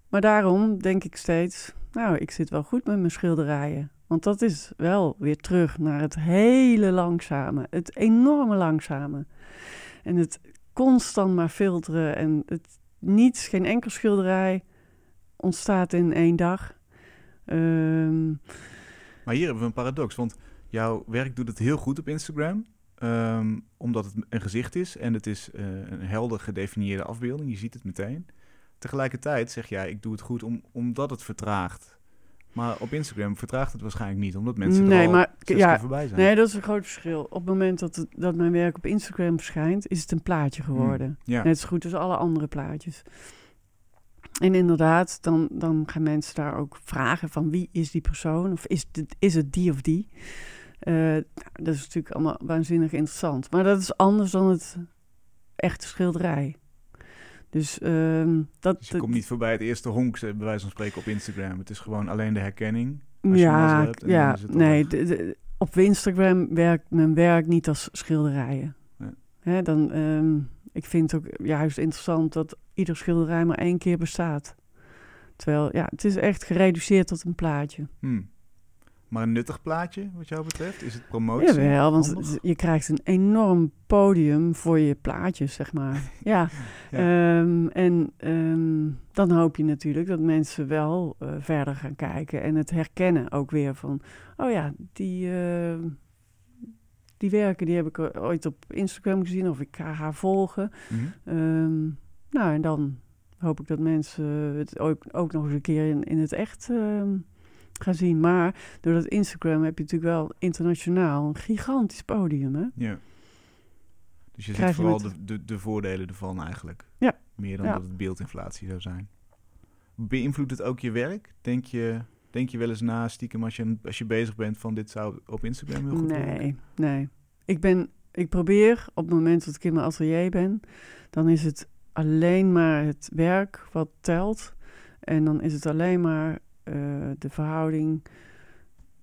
maar daarom denk ik steeds, nou, ik zit wel goed met mijn schilderijen. Want dat is wel weer terug naar het hele langzame, het enorme langzame. En het constant maar filteren en het niets, geen enkel schilderij ontstaat in één dag. Ehm, Maar hier hebben we een paradox, want jouw werk doet het heel goed op Instagram. ehm, omdat het een gezicht is en het is eh, een helder gedefinieerde afbeelding. Je ziet het meteen. Tegelijkertijd zeg jij, ik doe het goed om, omdat het vertraagt. Maar op Instagram vertraagt het waarschijnlijk niet, omdat mensen Nee, er al maar- ja, voorbij zijn. nee, dat is een groot verschil. Op het moment dat, het, dat mijn werk op Instagram verschijnt, is het een plaatje geworden. Hmm, Ja, Net zo goed als alle andere plaatjes. En inderdaad, dan, dan gaan mensen daar ook vragen van wie is die persoon? Of is het, is het die of die? Eh, nou, dat is natuurlijk allemaal waanzinnig interessant. Maar dat is anders dan het echte schilderij. Dus ehm, dat... dus je komt niet voorbij het eerste honk, eh, bij wijze van spreken, op Instagram. Het is gewoon alleen de herkenning. als je ja, mazzel hebt ja, nee. weg. de- de- op Instagram werkt mijn werk niet als schilderijen. Nee. Hè, dan, ehm, ik vind het ook juist interessant dat ieder schilderij maar één keer bestaat. Terwijl, ja, het is echt gereduceerd tot een plaatje. Hmm. Maar een nuttig plaatje, wat jou betreft? Is het promotie? Ja, want je krijgt een enorm podium voor je plaatjes, zeg maar. ja. Ehm, en ehm, dan hoop je natuurlijk dat mensen wel uh, verder gaan kijken en het herkennen ook weer van... Oh ja, die, uh, die werken die heb ik ooit op Instagram gezien of ik ga haar volgen. Mm -hmm. nou, en dan hoop ik dat mensen het ook, ook nog eens een keer in, in het echt gaan zien. Maar door dat Instagram heb je natuurlijk wel internationaal een gigantisch podium. Hè? Ja. Dus je ziet vooral de, de, de, voordelen ervan eigenlijk. Ja. Meer dan dat het beeldinflatie zou zijn. Beïnvloedt het ook je werk? Denk je, denk je wel eens na stiekem als je, als je bezig bent van dit zou op Instagram heel goed Nee, nee. Ik, ben, ik probeer op het moment dat ik in mijn atelier ben, dan is het alleen maar het werk wat telt. En dan is het alleen maar uh, de verhouding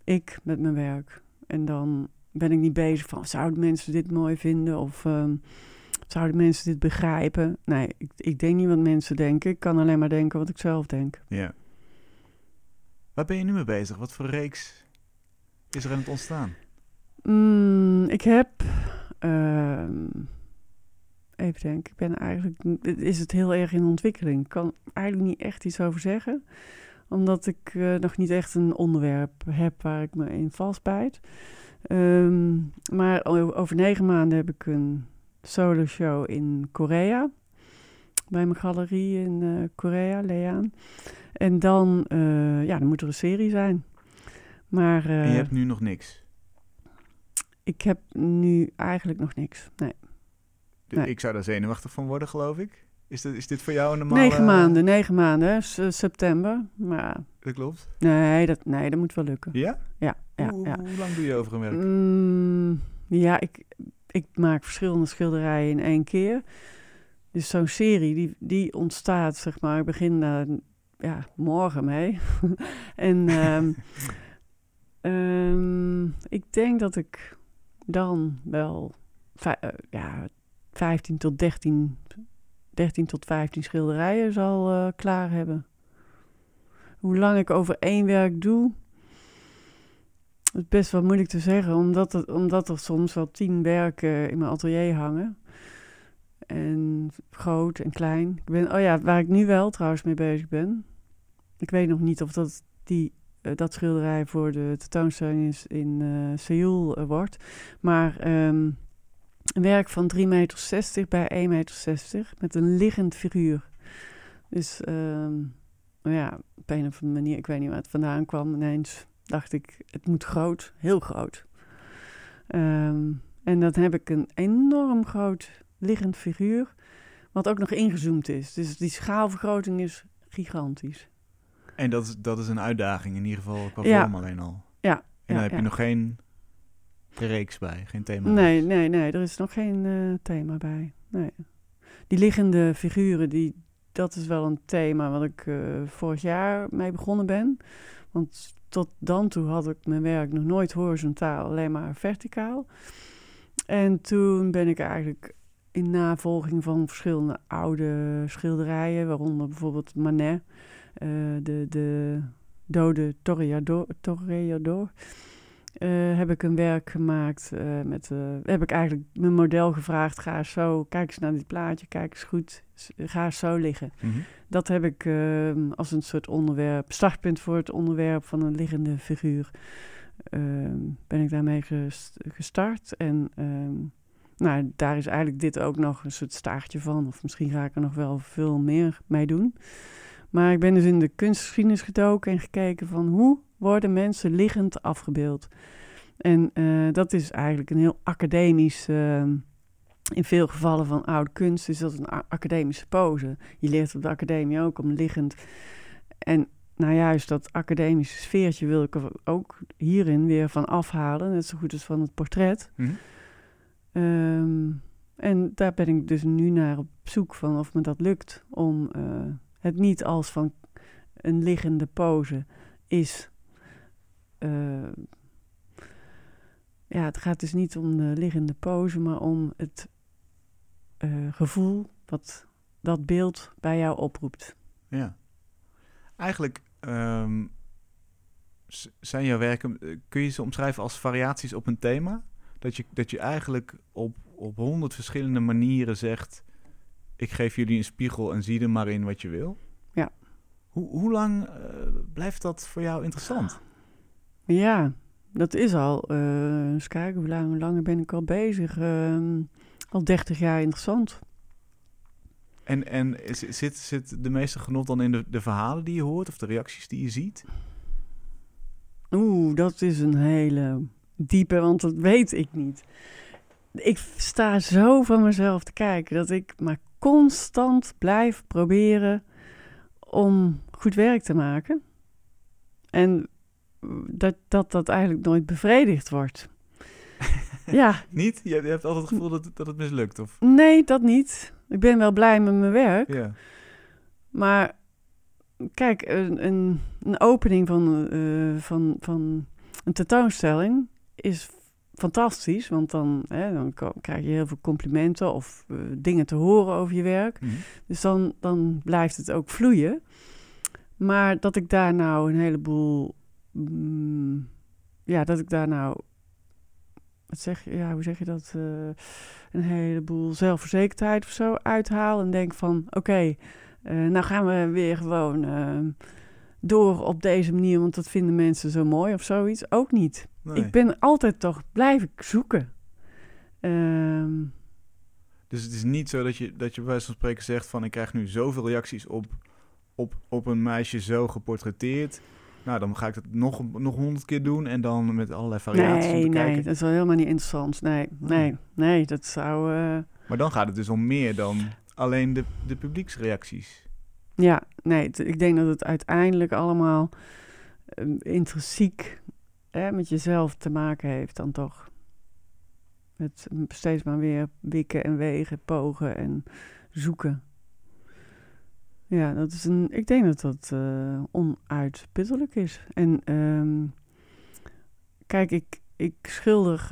ik met mijn werk. En dan ben ik niet bezig van zouden mensen dit mooi vinden of um, zouden mensen dit begrijpen. Nee, ik, ik denk niet wat mensen denken. Ik kan alleen maar denken wat ik zelf denk. Ja. Waar ben je nu mee bezig? Wat voor reeks is er aan het ontstaan? Mm, ik heb. Uh, even denken. Ik ben eigenlijk. Is het heel erg in ontwikkeling? Ik kan eigenlijk niet echt iets over zeggen omdat ik uh, nog niet echt een onderwerp heb waar ik me in vastbijt. Um, maar over negen maanden heb ik een solo show in Korea. Bij mijn galerie in uh, Korea, Leaan. En dan, uh, ja, dan moet er een serie zijn. Maar, en je hebt nu nog niks? Ik heb nu eigenlijk nog niks, nee. nee. Ik zou daar zenuwachtig van worden, geloof ik. Is dit, is dit voor jou een normale... Negen maanden, negen maanden, september. Maar... Dat klopt? Nee dat, nee, dat moet wel lukken. Ja? Ja. ja, hoe, ja. hoe lang doe je over een werk? Mm, ja, ik, ik maak verschillende schilderijen in één keer. Dus zo'n serie, die, die ontstaat, zeg maar, ik begin daar ja, morgen mee. en um, um, ik denk dat ik dan wel uh, ja, 15 tot 13 13 tot 15 schilderijen zal uh, klaar hebben. Hoe lang ik over één werk doe, is best wel moeilijk te zeggen, omdat, het, omdat er soms wel tien werken in mijn atelier hangen. En groot en klein. Ik ben, oh ja, waar ik nu wel trouwens mee bezig ben. Ik weet nog niet of dat, die, dat schilderij voor de tentoonstelling is in uh, Seoul uh, wordt. Maar um, een werk van 3,60 meter bij 1,60 meter met een liggend figuur. Dus um, ja, op een of andere manier, ik weet niet waar het vandaan kwam, ineens dacht ik, het moet groot, heel groot. Um, en dan heb ik een enorm groot liggend figuur, wat ook nog ingezoomd is. Dus die schaalvergroting is gigantisch. En dat is, dat is een uitdaging, in ieder geval qua ja. vorm alleen al. Ja. En dan heb je nog geen reeks bij, geen thema. Nee, nee, nee, er is nog geen uh, thema bij. Nee. Die liggende figuren, die, dat is wel een thema wat ik uh, vorig jaar mee begonnen ben. Want tot dan toe had ik mijn werk nog nooit horizontaal, alleen maar verticaal. En toen ben ik eigenlijk in navolging van verschillende oude schilderijen, waaronder bijvoorbeeld Manet, uh, de, de dode Toreador uh, heb ik een werk gemaakt uh, met, heb ik eigenlijk mijn model gevraagd, ga zo, kijk eens naar dit plaatje, kijk eens goed, ga zo liggen. Mhm. Mm -hmm. Dat heb ik ehm, als een soort onderwerp, startpunt voor het onderwerp van een liggende figuur, ehm, ben ik daarmee gest gestart. En um, nou, daar is eigenlijk dit ook nog een soort staartje van, of misschien ga ik er nog wel veel meer mee doen. Maar ik ben dus in de kunstgeschiedenis gedoken en gekeken van hoe worden mensen liggend afgebeeld. En uh, dat is eigenlijk een heel academisch, uh, in veel gevallen van oude kunst is dat een academische pose. Je leert op de academie ook om liggend. En nou juist dat academische sfeertje wil ik er ook hierin weer van afhalen. Net zo goed als van het portret. Mm -hmm. um, en daar ben ik dus nu naar op zoek van of me dat lukt. Om uh, het niet als van een liggende pose is uh, ja, het gaat dus niet om de liggende pose, maar om het eh, gevoel wat dat beeld bij jou oproept. Ja. Eigenlijk ehm, zijn jouw werken, eh, kun je ze omschrijven als variaties op een thema? Dat je, dat je eigenlijk op, op honderd verschillende manieren zegt: Ik geef jullie een spiegel en zie er maar in wat je wil. Ja. Hoe, hoe lang eh, blijft dat voor jou interessant? Ja, dat is al. eh eens kijken, hoe lang, hoe lang ben ik al bezig? Ehm, al 30 jaar interessant. En, en zit, zit de meeste genot dan in de, de verhalen die je hoort of de reacties die je ziet? Oeh, dat is een hele diepe, want dat weet ik niet. Ik sta zo van mezelf te kijken dat ik maar constant blijf proberen om goed werk te maken. En dat dat, dat eigenlijk nooit bevredigd wordt. ja, Niet? Je, hebt- je hebt altijd het gevoel dat, het- dat het mislukt? Of? nee, dat niet. Ik ben wel blij met mijn werk. Ja. Maar kijk, een, een, een opening van, eh, van, van een tentoonstelling is fantastisch. Want dan, hè, dan krijg je heel veel complimenten of eh, dingen te horen over je werk. Mhm. Dus dan, dan blijft het ook vloeien. Maar dat ik daar nou een heleboel. mm, ja, dat ik daar nou. Wat zeg je? Ja, hoe zeg je dat? eh, een heleboel zelfverzekerdheid of zo uithaal. En denk van: oké, eh, nou gaan we weer gewoon door op deze manier, want dat vinden mensen zo mooi of zoiets. Ook niet. Nee. Ik ben altijd toch blijf ik zoeken. Ehm, Dus het is niet zo dat je, dat je bij wijze van spreken zegt van... ik krijg nu zoveel reacties op, op, op een meisje zo geportretteerd. Nou, dan ga ik het nog, nog honderd keer doen... en dan met allerlei variaties nee, nee, dat is wel helemaal niet interessant. Nee, nee, nee, dat zou. eh, Maar dan gaat het dus om meer dan alleen de, de publieksreacties. ja, nee, ik denk dat het uiteindelijk allemaal eh, intrinsiek met jezelf te maken heeft, dan toch. Met steeds maar weer wikken en wegen, pogen en zoeken. Ja, dat is een. Ik denk dat dat eh, onuitputtelijk is. En ehm, kijk, ik, ik schilder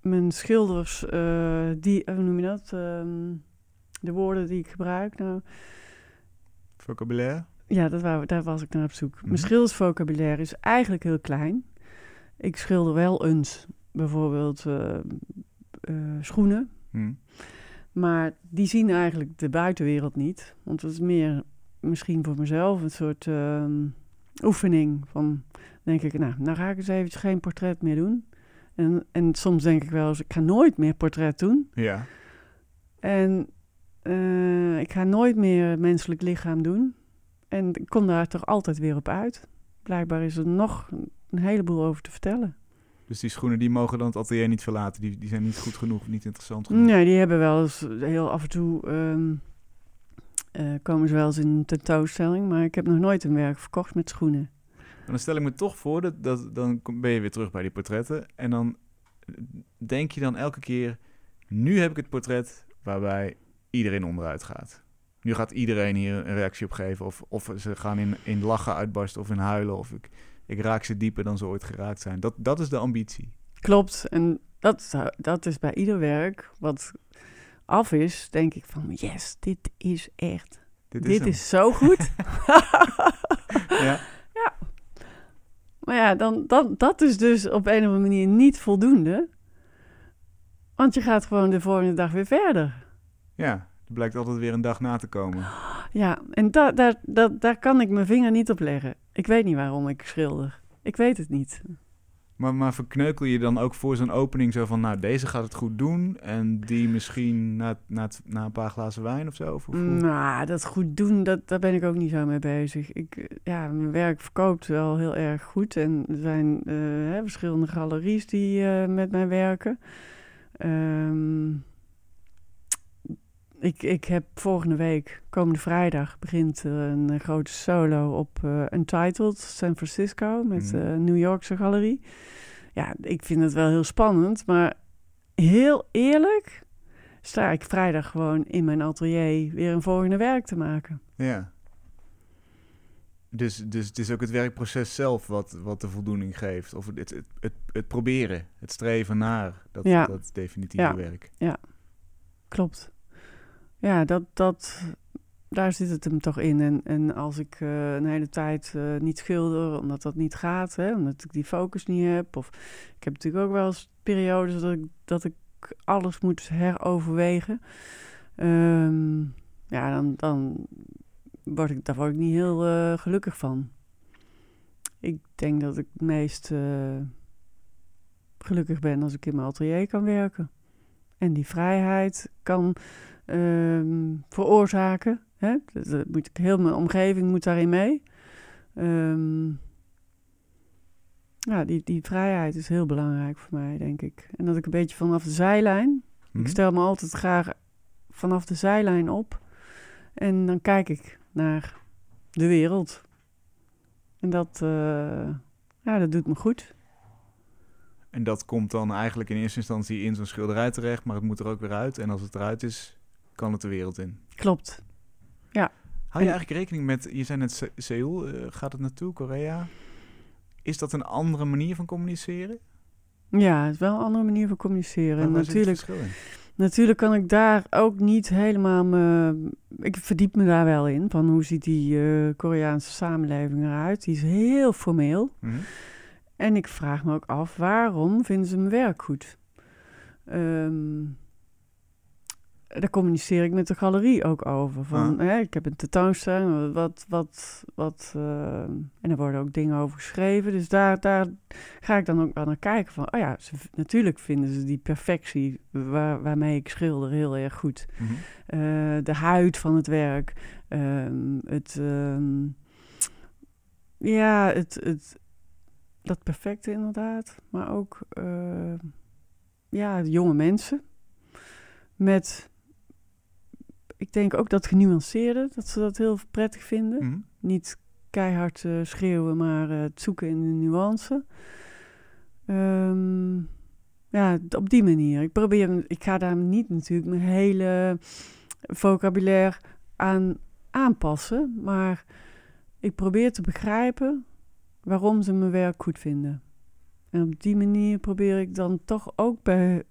mijn schilders, eh, die, hoe noem je dat? Ehm, de woorden die ik gebruik. Nou, Vocabulaire? Ja, dat wou, daar was ik naar op zoek. Mhm. Mijn schildersvocabulaire is eigenlijk heel klein. Ik schilder wel eens bijvoorbeeld eh, eh, schoenen. Hm. Maar die zien eigenlijk de buitenwereld niet. Want het is meer misschien voor mezelf een soort ehm, oefening. Van denk ik, nou, nou ga ik eens eventjes geen portret meer doen. En, en soms denk ik wel eens, ik ga nooit meer portret doen. Ja. En eh, ik ga nooit meer menselijk lichaam doen. En ik kom daar toch altijd weer op uit. Blijkbaar is er nog een heleboel over te vertellen. Dus die schoenen die mogen dan het atelier niet verlaten. Die, die zijn niet goed genoeg, niet interessant genoeg. Nee, die hebben wel eens heel af en toe ehm, eh, komen ze wel eens in een tentoonstelling. Maar ik heb nog nooit een werk verkocht met schoenen. Maar dan stel ik me toch voor, dat, dat, dan ben je weer terug bij die portretten. En dan denk je dan elke keer, nu heb ik het portret waarbij iedereen onderuit gaat. Nu gaat iedereen hier een reactie op geven. Of, of ze gaan in, in lachen uitbarsten of in huilen. Of ik, ik raak ze dieper dan ze ooit geraakt zijn. Dat, dat is de ambitie. Klopt. En dat, dat is bij ieder werk wat af is, denk ik van yes, dit is echt. Dit Dit, is, hem. is zo goed. Ja. Maar ja, dan, dan, dat is dus op een of andere manier niet voldoende. Want je gaat gewoon de volgende dag weer verder. ja, er blijkt altijd weer een dag na te komen. Ja, en da, daar, da, daar kan ik mijn vinger niet op leggen. Ik weet niet waarom ik schilder. Ik weet het niet. Maar, maar verkneukel je dan ook voor zo'n opening zo van... nou, deze gaat het goed doen en die misschien na, na, na een paar glazen wijn of zo? Of, of hoe? Nou, dat goed doen, dat, daar ben ik ook niet zo mee bezig. Ik, ja, mijn werk verkoopt wel heel erg goed. En er zijn eh, hè, verschillende galeries die eh, met mij werken. Ehm, ik, ik heb volgende week, komende vrijdag, begint er een eh, grote solo op eh, Untitled San Francisco met de New Yorkse galerie. Ja, ik vind het wel heel spannend, maar heel eerlijk sta ik vrijdag gewoon in mijn atelier weer een volgende werk te maken. Ja. Dus, dus het is ook het werkproces zelf wat, wat de voldoening geeft. Of het, het, het, het proberen, het streven naar dat, Ja. dat definitieve Ja. werk. Klopt. Ja, dat, dat, daar zit het hem toch in. En, en als ik uh, een hele tijd uh, niet schilder, omdat dat niet gaat, hè, omdat ik die focus niet heb. Of ik heb natuurlijk ook wel eens periodes dat ik, dat ik alles moet heroverwegen. Um, ja, dan, dan word ik, daar word ik niet heel uh, gelukkig van. Ik denk dat ik het meest gelukkig ben als ik in mijn atelier kan werken. En die vrijheid kan um, veroorzaken. Hè? Dat moet heel mijn omgeving moet daarin mee. Um, ja, die, die vrijheid is heel belangrijk voor mij, denk ik. En dat ik een beetje vanaf de zijlijn. Ik mhm. stel me altijd graag vanaf de zijlijn op. En dan kijk ik naar de wereld. En dat, uh, ja, dat doet me goed. En dat komt dan eigenlijk in eerste instantie in zo'n schilderij terecht, maar het moet er ook weer uit. En als het eruit is, kan het de wereld in. Klopt. Ja. Hou je eigenlijk rekening met, je zei net Seoul, uh, gaat het naartoe, Korea? Is dat een andere manier van communiceren? Ja, het is wel een andere manier van communiceren. En natuurlijk, natuurlijk kan ik daar ook niet helemaal me. Ik verdiep me daar wel in. Van hoe ziet die uh, Koreaanse samenleving eruit? Die is heel formeel. Mm -hmm. En ik vraag me ook af, waarom vinden ze mijn werk goed? Um, daar communiceer ik met de galerie ook over. Van, ah. hè, ik heb een tentoonstelling, wat, wat, wat, uh, en er worden ook dingen over geschreven. Dus daar, daar ga ik dan ook wel naar kijken. Van, oh ja, ze, natuurlijk vinden ze die perfectie waar, waarmee ik schilder heel erg goed. Mm -hmm. uh, de huid van het werk, um, het, um, ja, het, het, dat perfecte inderdaad. Maar ook, uh, ja, jonge mensen met ik denk ook dat genuanceerde, dat ze dat heel prettig vinden. Mhm. Niet keihard uh, schreeuwen, maar uh, het zoeken in de nuance. Um, ja, op die manier. Ik probeer, ik ga daar niet natuurlijk mijn hele vocabulaire aan aanpassen, maar ik probeer te begrijpen waarom ze mijn werk goed vinden. En op die manier probeer ik dan toch ook bij,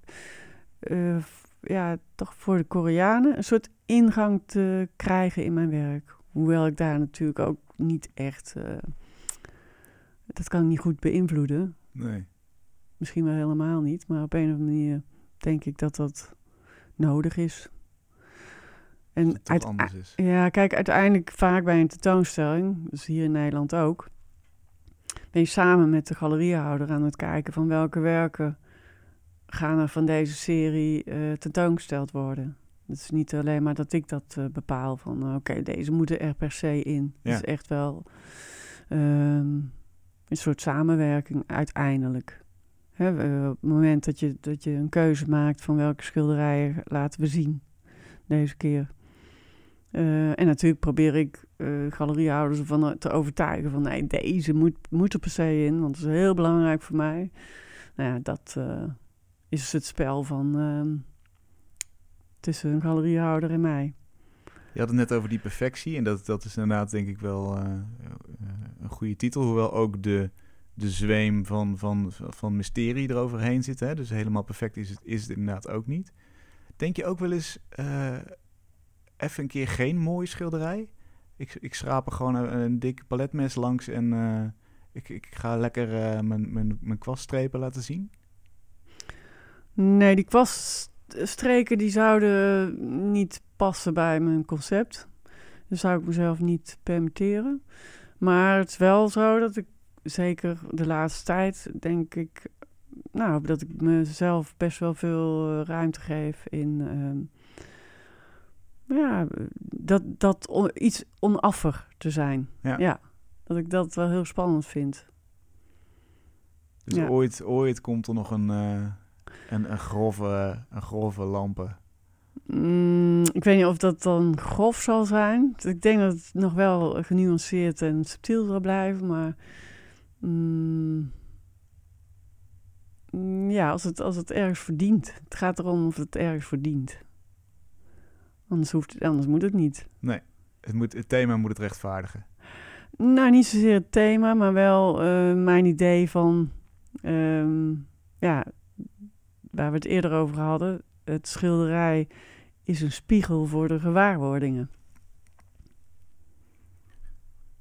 uh, ja, toch voor de Koreanen een soort ingang te krijgen in mijn werk. Hoewel ik daar natuurlijk ook niet echt. Uh, dat kan ik niet goed beïnvloeden. Nee. Misschien wel helemaal niet, maar op een of andere manier denk ik dat dat nodig is. En het uit, anders is. Ja, kijk, uiteindelijk vaak bij een tentoonstelling, dus hier in Nederland ook, ben je samen met de galeriehouder aan het kijken van welke werken gaan er van deze serie uh, tentoongesteld worden. Het is niet alleen maar dat ik dat uh, bepaal van uh, oké, deze moeten er per se in. Ja. Het is echt wel um, een soort samenwerking uiteindelijk. Hè, op het moment dat je, dat je een keuze maakt van welke schilderijen laten we zien deze keer. Uh, en natuurlijk probeer ik galeriehouders ervan te overtuigen van nee, deze moet, moet er per se in, want het is heel belangrijk voor mij. Nou ja, dat is het spel van ehm, tussen een galeriehouder en mij. Je had het net over die perfectie. En dat, dat is inderdaad denk ik wel uh, een goede titel. Hoewel ook de, de zweem van, van, van mysterie eroverheen zit. Hè? Dus helemaal perfect is het, is het inderdaad ook niet. Denk je ook wel eens uh, even een keer geen mooie schilderij? Ik, ik schraap er gewoon een, een dik paletmes langs en uh, ik, ik ga lekker mijn, mijn, mijn kwaststrepen laten zien. Nee, die kwaststreken die zouden niet passen bij mijn concept. Dat zou ik mezelf niet permitteren. Maar het is wel zo dat ik zeker de laatste tijd denk ik... Nou, dat ik mezelf best wel veel eh, ruimte geef in... Uh, ja, dat, dat iets onaffer te zijn. Ja. ja. Dat ik dat wel heel spannend vind. Dus ooit, ooit komt er nog een... Uh en een grove, een grove lampen. Mm, ik weet niet of dat dan grof zal zijn. Ik denk dat het nog wel genuanceerd en subtiel zal blijven, maar mm, ja, als het, als het ergens verdient. Het gaat erom of het ergens verdient. Anders, hoeft, anders moet het niet. Nee, het, moet, het thema moet het rechtvaardigen. Nou, niet zozeer het thema, maar wel uh, mijn idee van... Um, ja, waar we het eerder over hadden. Het schilderij is een spiegel voor de gewaarwordingen.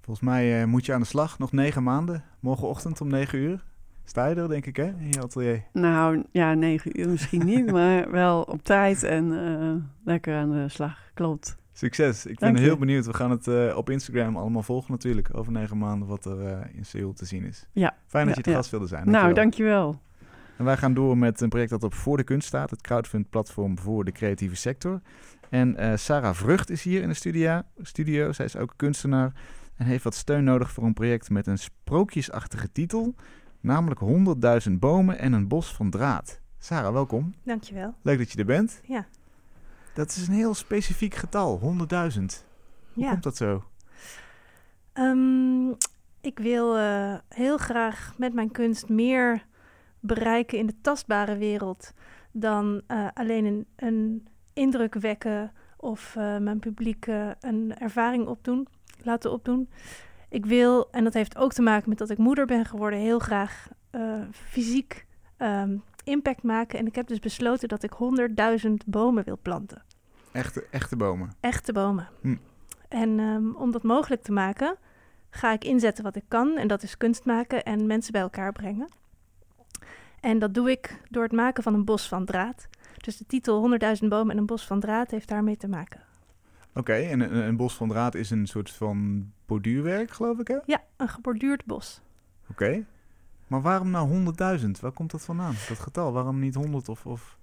Volgens mij uh, moet je aan de slag, nog negen maanden. Morgenochtend om negen uur. Sta je er, denk ik, hè, in je atelier? Nou, ja, negen uur misschien niet, maar wel op tijd en uh, lekker aan de slag. Klopt. Succes. Ik ben heel benieuwd. We gaan het uh, op Instagram allemaal volgen natuurlijk. Over negen maanden wat er in Seoul te zien is. Ja. Fijn dat ja, je het gast wilde zijn. Dankjewel. Nou, dankjewel. En wij gaan door met een project dat op Voor de Kunst staat. Het crowdfund platform voor de creatieve sector. En uh, Sarah Vrucht is hier in de studio. studio. Zij is ook kunstenaar en heeft wat steun nodig voor een project met een sprookjesachtige titel. Namelijk 100.000 bomen en een bos van draad. Sarah, welkom. Dankjewel. Leuk dat je er bent. Ja. Dat is een heel specifiek getal, 100.000. Hoe ja. komt dat zo? Um, ik wil uh, heel graag met mijn kunst meer bereiken in de tastbare wereld dan uh, alleen een, een, indruk wekken of uh, mijn publiek een ervaring opdoen, laten opdoen. Ik wil, en dat heeft ook te maken met dat ik moeder ben geworden, heel graag fysiek um, impact maken. En ik heb dus besloten dat ik 100.000 bomen wil planten. Echte, echte bomen? Echte bomen. Hm. En um, om dat mogelijk te maken, ga ik inzetten wat ik kan. En dat is kunst maken en mensen bij elkaar brengen. En dat doe ik door het maken van een bos van draad. Dus de titel 100.000 bomen en een bos van draad heeft daarmee te maken. Oké, okay, en een, een, bos van draad is een soort van borduurwerk, geloof ik, hè? Ja, een geborduurd bos. Oké. Okay. Maar waarom nou 100.000? Waar komt dat vandaan, dat getal? Waarom niet 100 of... of...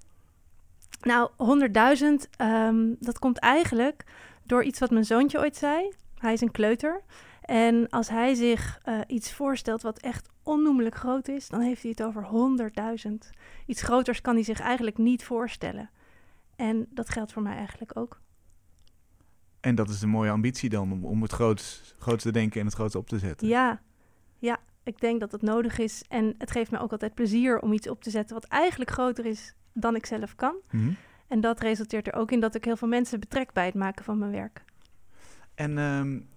Nou, 100.000, um, dat komt eigenlijk door iets wat mijn zoontje ooit zei. Hij is een kleuter. En als hij zich uh, iets voorstelt wat echt onnoemelijk groot is, dan heeft hij het over 100.000. Iets groters kan hij zich eigenlijk niet voorstellen. En dat geldt voor mij eigenlijk ook. En dat is een mooie ambitie dan, om, om het grootste groot te denken en het grootste op te zetten. Ja, ja, ik denk dat het nodig is. En het geeft me ook altijd plezier om iets op te zetten wat eigenlijk groter is dan ik zelf kan. Mm -hmm. En dat resulteert er ook in dat ik heel veel mensen betrek bij het maken van mijn werk. En um,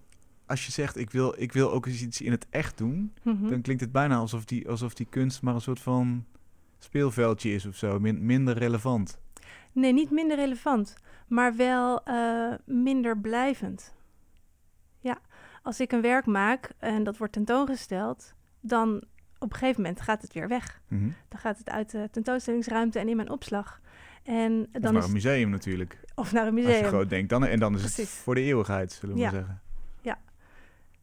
als je zegt, ik wil, ik wil ook eens iets in het echt doen, mm -hmm. dan klinkt het bijna alsof die, alsof die kunst maar een soort van speelveldje is of zo, min, minder relevant. Nee, niet minder relevant, maar wel uh, minder blijvend. Ja, als ik een werk maak en dat wordt tentoongesteld, dan op een gegeven moment gaat het weer weg. Mm -hmm. Dan gaat het uit de tentoonstellingsruimte en in mijn opslag. En dan of naar is, een museum natuurlijk. Of naar een museum. Als je groot denkt. Dan, en dan is Precies. het voor de eeuwigheid, zullen we Ja. maar zeggen.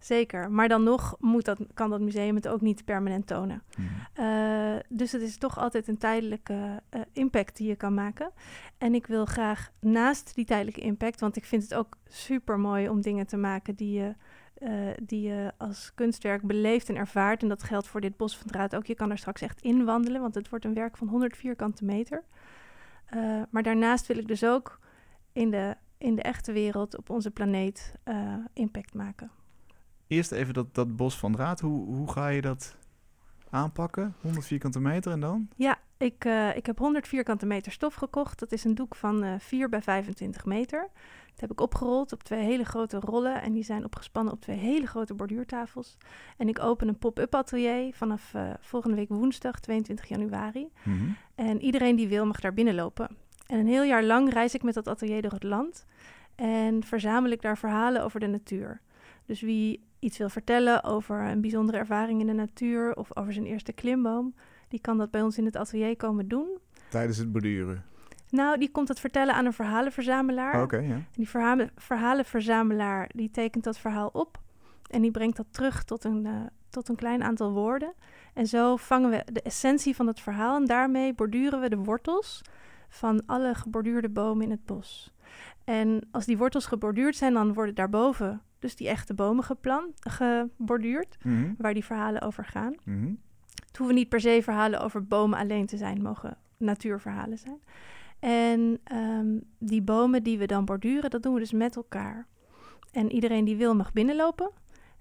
Zeker. Maar dan nog moet dat, kan dat museum het ook niet permanent tonen. Mhm. Uh, dus het is toch altijd een tijdelijke uh, impact die je kan maken. En ik wil graag naast die tijdelijke impact, want ik vind het ook super mooi om dingen te maken die je, uh, die je als kunstwerk beleeft en ervaart. En dat geldt voor dit bos van draad ook. Je kan er straks echt in wandelen, want het wordt een werk van 100 vierkante meter. Maar daarnaast wil ik dus ook in de, in de echte wereld, op onze planeet, impact maken. Eerst even dat, dat bos van draad. Hoe, hoe ga je dat aanpakken? 100 vierkante meter en dan? Ja, ik, uh, ik heb 100 vierkante meter stof gekocht. Dat is een doek van uh, 4 bij 25 meter. Dat heb ik opgerold op twee hele grote rollen. En die zijn opgespannen op twee hele grote borduurtafels. En ik open een pop-up atelier vanaf uh, volgende week woensdag 22 januari. Mm -hmm. En iedereen die wil mag daar binnenlopen. En een heel jaar lang reis ik met dat atelier door het land. En verzamel ik daar verhalen over de natuur. Dus wie iets wil vertellen over een bijzondere ervaring in de natuur of over zijn eerste klimboom, die kan dat bij ons in het atelier komen doen. Tijdens het borduren? Nou, die komt het vertellen aan een verhalenverzamelaar. Oh, Oké, okay, ja. En die verhalen, verhalenverzamelaar die tekent dat verhaal op en die brengt dat terug tot een, uh, tot een klein aantal woorden. En zo vangen we de essentie van het verhaal en daarmee borduren we de wortels van alle geborduurde bomen in het bos. En als die wortels geborduurd zijn, dan worden daarboven dus die echte bomen geplant, geborduurd, mm -hmm. waar die verhalen over gaan. Mm -hmm. Het hoeven niet per se verhalen over bomen alleen te zijn, mogen natuurverhalen zijn. En um, die bomen die we dan borduren, dat doen we dus met elkaar. En iedereen die wil mag binnenlopen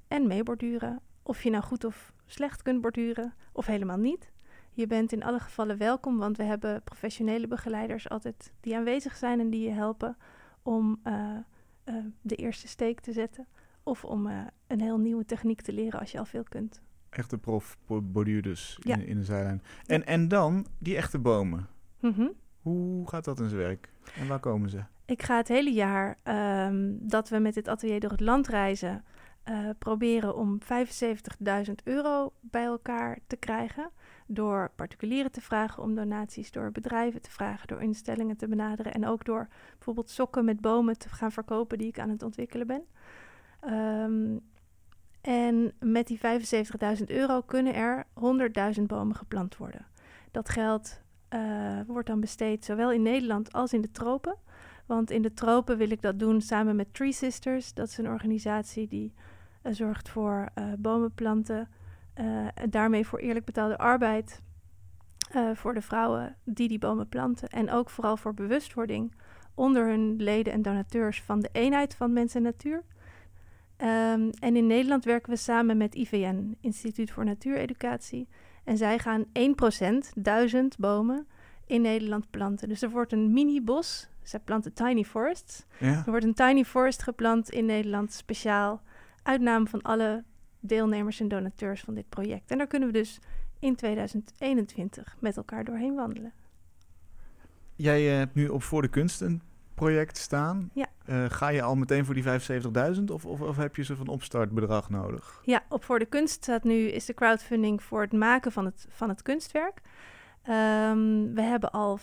en meeborduren. Of je nou goed of slecht kunt borduren, of helemaal niet. Je bent in alle gevallen welkom, want we hebben professionele begeleiders altijd die aanwezig zijn en die je helpen om uh, uh, de eerste steek te zetten. Of om uh, een heel nieuwe techniek te leren als je al veel kunt. Echte prof borduur dus Ja. in, in de zijlijn. En, en dan die echte bomen. Mhm. Hoe gaat dat in zijn werk? En waar komen ze? Ik ga het hele jaar ehm, dat we met dit atelier door het land reizen, uh, proberen om 75.000 euro bij elkaar te krijgen. Door particulieren te vragen om donaties, door bedrijven te vragen, door instellingen te benaderen en ook door bijvoorbeeld sokken met bomen te gaan verkopen die ik aan het ontwikkelen ben. Um, en met die 75.000 euro kunnen er 100.000 bomen geplant worden. Dat geld uh, wordt dan besteed zowel in Nederland als in de tropen. Want in de tropen wil ik dat doen samen met Tree Sisters. Dat is een organisatie die uh, zorgt voor uh, bomenplanten. En daarmee voor eerlijk betaalde arbeid. voor de vrouwen die die bomen planten. En ook vooral voor bewustwording onder hun leden en donateurs van de eenheid van mens en natuur. Um, en in Nederland werken we samen met IVN, Instituut voor Natuureducatie. En zij gaan 1%, 1000 bomen, in Nederland planten. Dus er wordt een mini-bos. Zij planten tiny forests. Ja. Er wordt een tiny forest geplant in Nederland, speciaal. Uitname van alle deelnemers en donateurs van dit project. En daar kunnen we dus in 2021 met elkaar doorheen wandelen. Jij uh, hebt nu op Voor de Kunst een project staan. Ja. Uh, ga je al meteen voor die 75.000 of, of, of, heb je ze van opstartbedrag nodig? Ja, op Voor de Kunst staat nu is de crowdfunding voor het maken van het, van het kunstwerk. Um, we hebben al 85%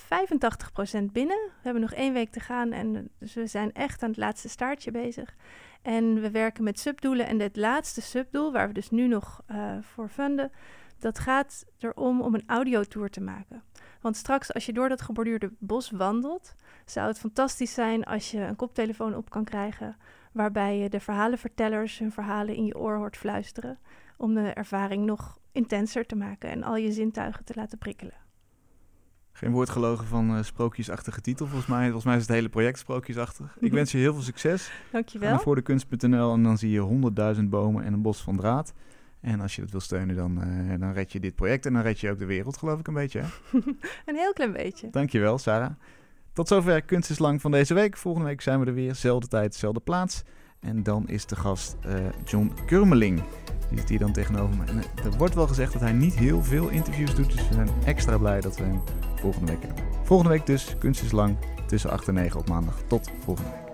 binnen. We hebben nog één week te gaan en dus we zijn echt aan het laatste staartje bezig. En we werken met subdoelen. En het laatste subdoel, waar we dus nu nog uh, voor funden, dat gaat erom om een audiotour te maken. Want straks, als je door dat geborduurde bos wandelt, zou het fantastisch zijn als je een koptelefoon op kan krijgen. Waarbij je de verhalenvertellers hun verhalen in je oor hoort fluisteren. Om de ervaring nog intenser te maken en al je zintuigen te laten prikkelen. Geen woord gelogen van uh, sprookjesachtige titel. Volgens mij, volgens mij is het hele project sprookjesachtig. Ik wens je heel veel succes. Dankjewel. Ga voor de kunst.nl en dan zie je honderdduizend bomen en een bos van draad. En als je dat wil steunen, dan, uh, dan red je dit project en dan red je ook de wereld, geloof ik een beetje. Hè? een heel klein beetje. Dankjewel, Sarah. Tot zover Kunst is Lang van deze week. Volgende week zijn we er weer. Zelfde tijd, zelfde plaats. En dan is de gast uh, John Kurmeling. Die zit hier dan tegenover me. En uh, er wordt wel gezegd dat hij niet heel veel interviews doet. Dus we zijn extra blij dat we hem volgende week hebben. Volgende week dus Kunst is Lang tussen 8 en 9 op maandag. Tot volgende week.